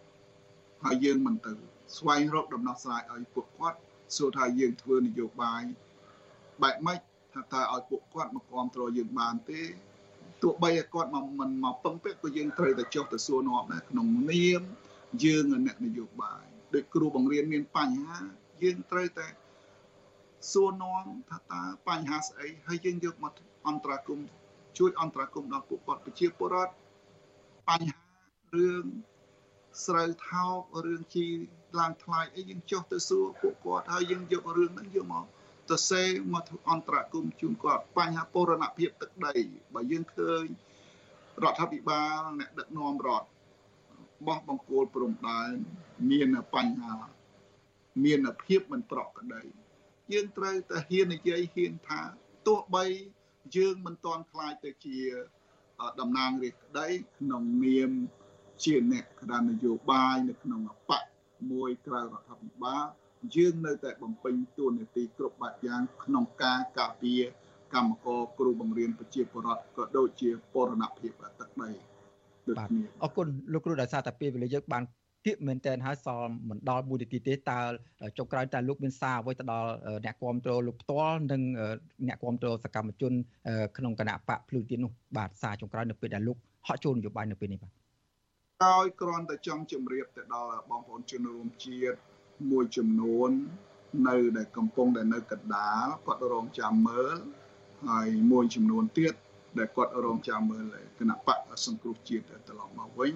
Speaker 9: ហើយយើងមិនទៅ ស្វែងរកដំណោះស្រាយឲ្យពួកគាត់សួរថាយើងធ្វើនយោបាយបែបម៉េចថាតើឲ្យពួកគាត់មកគ្រប់គ្រងយើងបានទេ ទោះបីឲ្យគាត់មកមិនមកពឹងពាក់ក៏យើងត្រូវតែចុះទៅសួរនាំដែរក្នុងនាមយើងអ្នកនយោបាយដូចគ្រូបង្រៀនមានបញ្ហាយើងត្រូវតែសួរនាំថាតើបញ្ហាស្អីហើយយើងយកមកអន្តរាគមជួយអន្តរាគមដល់ពួកគាត់ប្រជាពលរដ្ឋបញ្ហារឿងស្រូវថោករឿងជីឡើងថ្លៃអីយើងចុះទៅសួរពួកគាត់ហើយយើងយករឿងហ្នឹងយកមក ទៅសេមកអន្តរគមជូនគាត់បញ្ហាពរណភាពទឹកដីបើយើងឃើញរដ្ឋាភិបាលអ្នកដឹកនាំរដ្ឋបោះបង្គោលព្រំដែនមានបញ្ហាមានភាពមិនប្រក្រតីយើងត្រូវតែហ៊ាននិយាយហ៊ានថាទោះបីយើងមិនទាន់ខ្លាចទៅជាតំណាងរាជក្តីក្នុងនាមជាអ្នកក្តារនយោបាយនៅក្នុងបកមួយក្រៅរដ្ឋាភិបាល យើងនៅតែបំពេញតួនាទីគ្រប់បែបយ៉ាងក្នុងការការពារកម្មករគ្រូបង្រៀនប្រជាពលរដ្ឋក៏ដូចជាបរណភាពទឹកដី
Speaker 1: ដូចគ្នាអរគុណលោកគ្រូដោយសារតែពេលវេលាយើងបានគៀកមែនតើហើយសល់មិនដល់មួយនាទីទេតើចុងក្រោយតើលោកមានសារអ្វីទៅដល់អ្នកគ្រប់គ្រងលោកផ្ទាល់និងអ្នកគ្រប់គ្រងសកម្មជន ក្នុងគណៈបកភ្លឺទៀតនោះបាទសារចុងក្រោយនៅពេលដែលលោកហក់ចូលនយោបាយនៅពេលនេះបាទ
Speaker 9: ហើយគ្រាន់តែចង់ជម្រាបទៅដល់បងប្អូនជនរួមជាតិ មួយចំនួន នៅដែលកំពុងតែនៅកណ្ដាលគាត់រងចាំមើលហើយមួយចំនួនទៀតដែលគាត់រងចាំមើលគណៈបកសង្គ្រោះជាតិត្រឡប់មកវិញ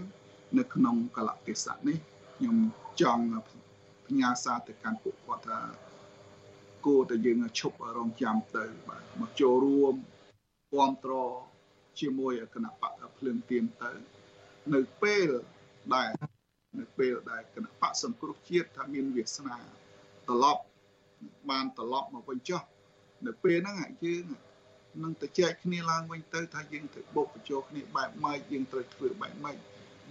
Speaker 9: នៅក្នុងកលៈទេសៈនេះខ្ញុំចង់ផ្ញើសារទៅកាន់ពួកគាត់ថាគួរតែយើងឈប់រងចាំទៅបាទមកចូលរួមគ្រប់គ្រងជាមួយគណៈបកភ្លើងទៀនទៅ នៅពេលដែល នៅពេលដែលគណៈបកសង្គ្រោះជាតិថាមានវាសនាត្រឡប់បានត្រឡប់មកវិញចុះនៅពេលហ្នឹងយើងនឹងទៅចែកគ្នាឡើងវិញទៅថាយើងត្រូវបុកបញ្ចូលគ្នាបែបម៉េចយើងត្រូវធ្វើបែបម៉េច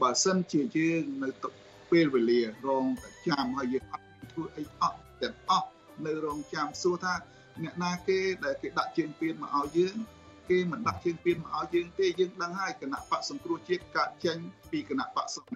Speaker 9: បើសិនជាយើងនៅទុកពេលវេលារងតែចាំហើយយើងអត់ធ្វើអីអត់ទាំងអស់នៅរងចាំសួរថាអ្នកណាគេដែលគេដាក់ជើងពៀនមកឲ្យយើងគេមិនដាក់ជើងពៀនមកឲ្យយើងទេយើងដឹងហើយគណៈបកសង្គ្រោះជាតិកាត់ចេញពីគណៈបកសង្គ្រោះ